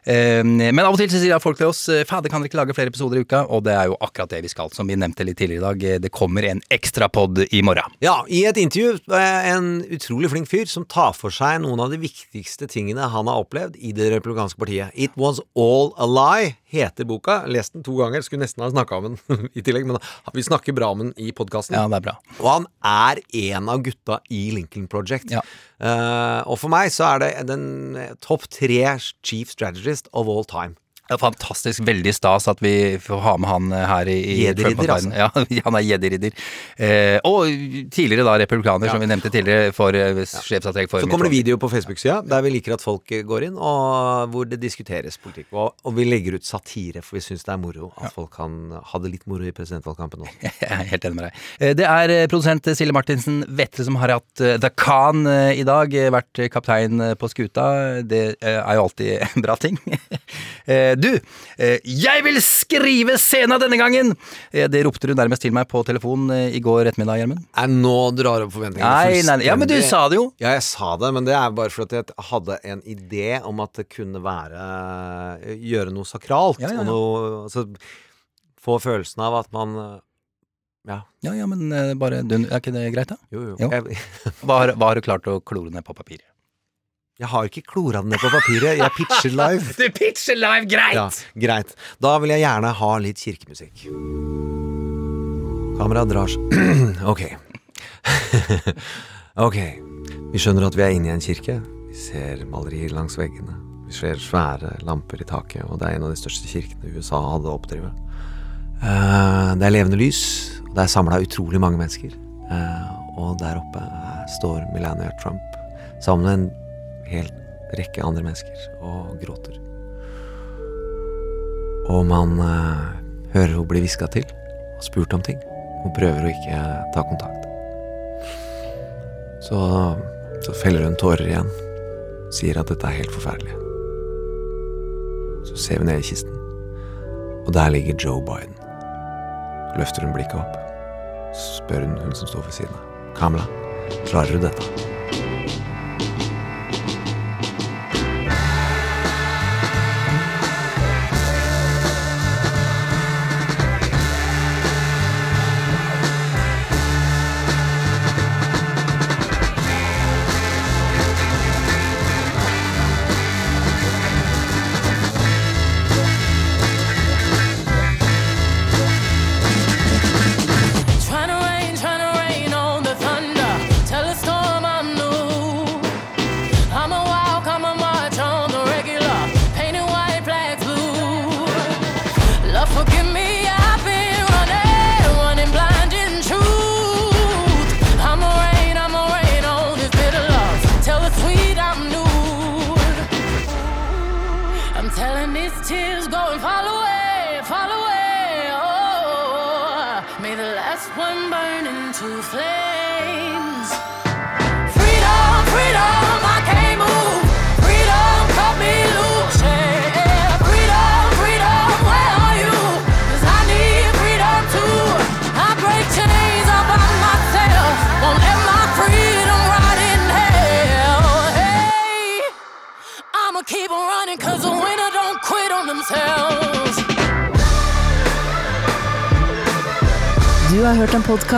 Men av og til så sier folk til oss fader, kan dere ikke lage flere episoder i uka? Og det er jo akkurat det vi skal, som vi nevnte litt tidligere i dag. Det kommer en ekstra pod i morgen. Ja, i et intervju en utrolig flink fyr som tar for seg noen av de viktigste tingene han har opplevd i det republikanske partiet. It Was All A Lie heter boka. Lest den to ganger. Skulle nesten ha snakka om den i tillegg, men vi snakker bra om den i podkasten. Ja, det er bra. Og han er en av gutta i Lincoln Project. Ja. Uh, og for meg så er det den topp tre chief strategist of all time. Det er fantastisk, veldig stas at vi får ha med han eh, her i, i Jedi-ridder, Trump-affæren. Ja, han er jedi-ridder. Eh, og tidligere da republikaner, som vi nevnte tidligere, for eh, sjefsstrateg for Så kommer det video på Facebook-sida der vi liker at folk eh, går inn, og hvor det diskuteres politikk. Og, og vi legger ut satire, for vi syns det er moro at folk kan ha det litt moro i presidentvalgkampen nå. Jeg er helt enig med deg. Eh, Det er eh, produsent Silje Martinsen Vetle som har hatt eh, The Khan eh, i dag. eh, Vært kaptein eh, på skuta. Det eh, er jo alltid en bra ting. Du, eh, jeg vil skrive scena denne gangen! Eh, Det ropte du nærmest til meg på telefon eh, i går ettermiddag, Gjermund. Nå drar du opp forventningene Nei, nei, ja, men du sa det jo. Ja, jeg sa det, men det er bare fordi jeg hadde en idé om at det kunne være Gjøre noe sakralt. Ja, ja, ja. Og noe altså, Få følelsen av at man Ja. Ja, ja, men bare Er ikke det greit, da? Jo, jo. Jo. Hva har, hva har du klart å klore ned på papiret? Jeg har ikke klora den ned på papiret. Jeg pitcher live. Du pitcher live, greit! Ja, greit. Da vil jeg gjerne ha litt kirkemusikk. Kameraet drar seg Ok. ok. Vi skjønner at vi er inne i en kirke. Vi ser malerier langs veggene. Vi ser svære lamper i taket, og det er en av de største kirkene USA hadde å oppdrive. Uh, det er levende lys, og det er samla utrolig mange mennesker. Uh, og der oppe står Melania Trump sammen med en hel rekke andre mennesker og gråter. Og man eh, hører hun bli hviska til og spurt om ting. Hun prøver å ikke ta kontakt. Så, så feller hun tårer igjen. Sier at dette er helt forferdelig. Så ser vi ned i kisten, og der ligger Joe Biden. Løfter hun blikket opp, spør hun hun som står ved siden av. Kamla, klarer du dette?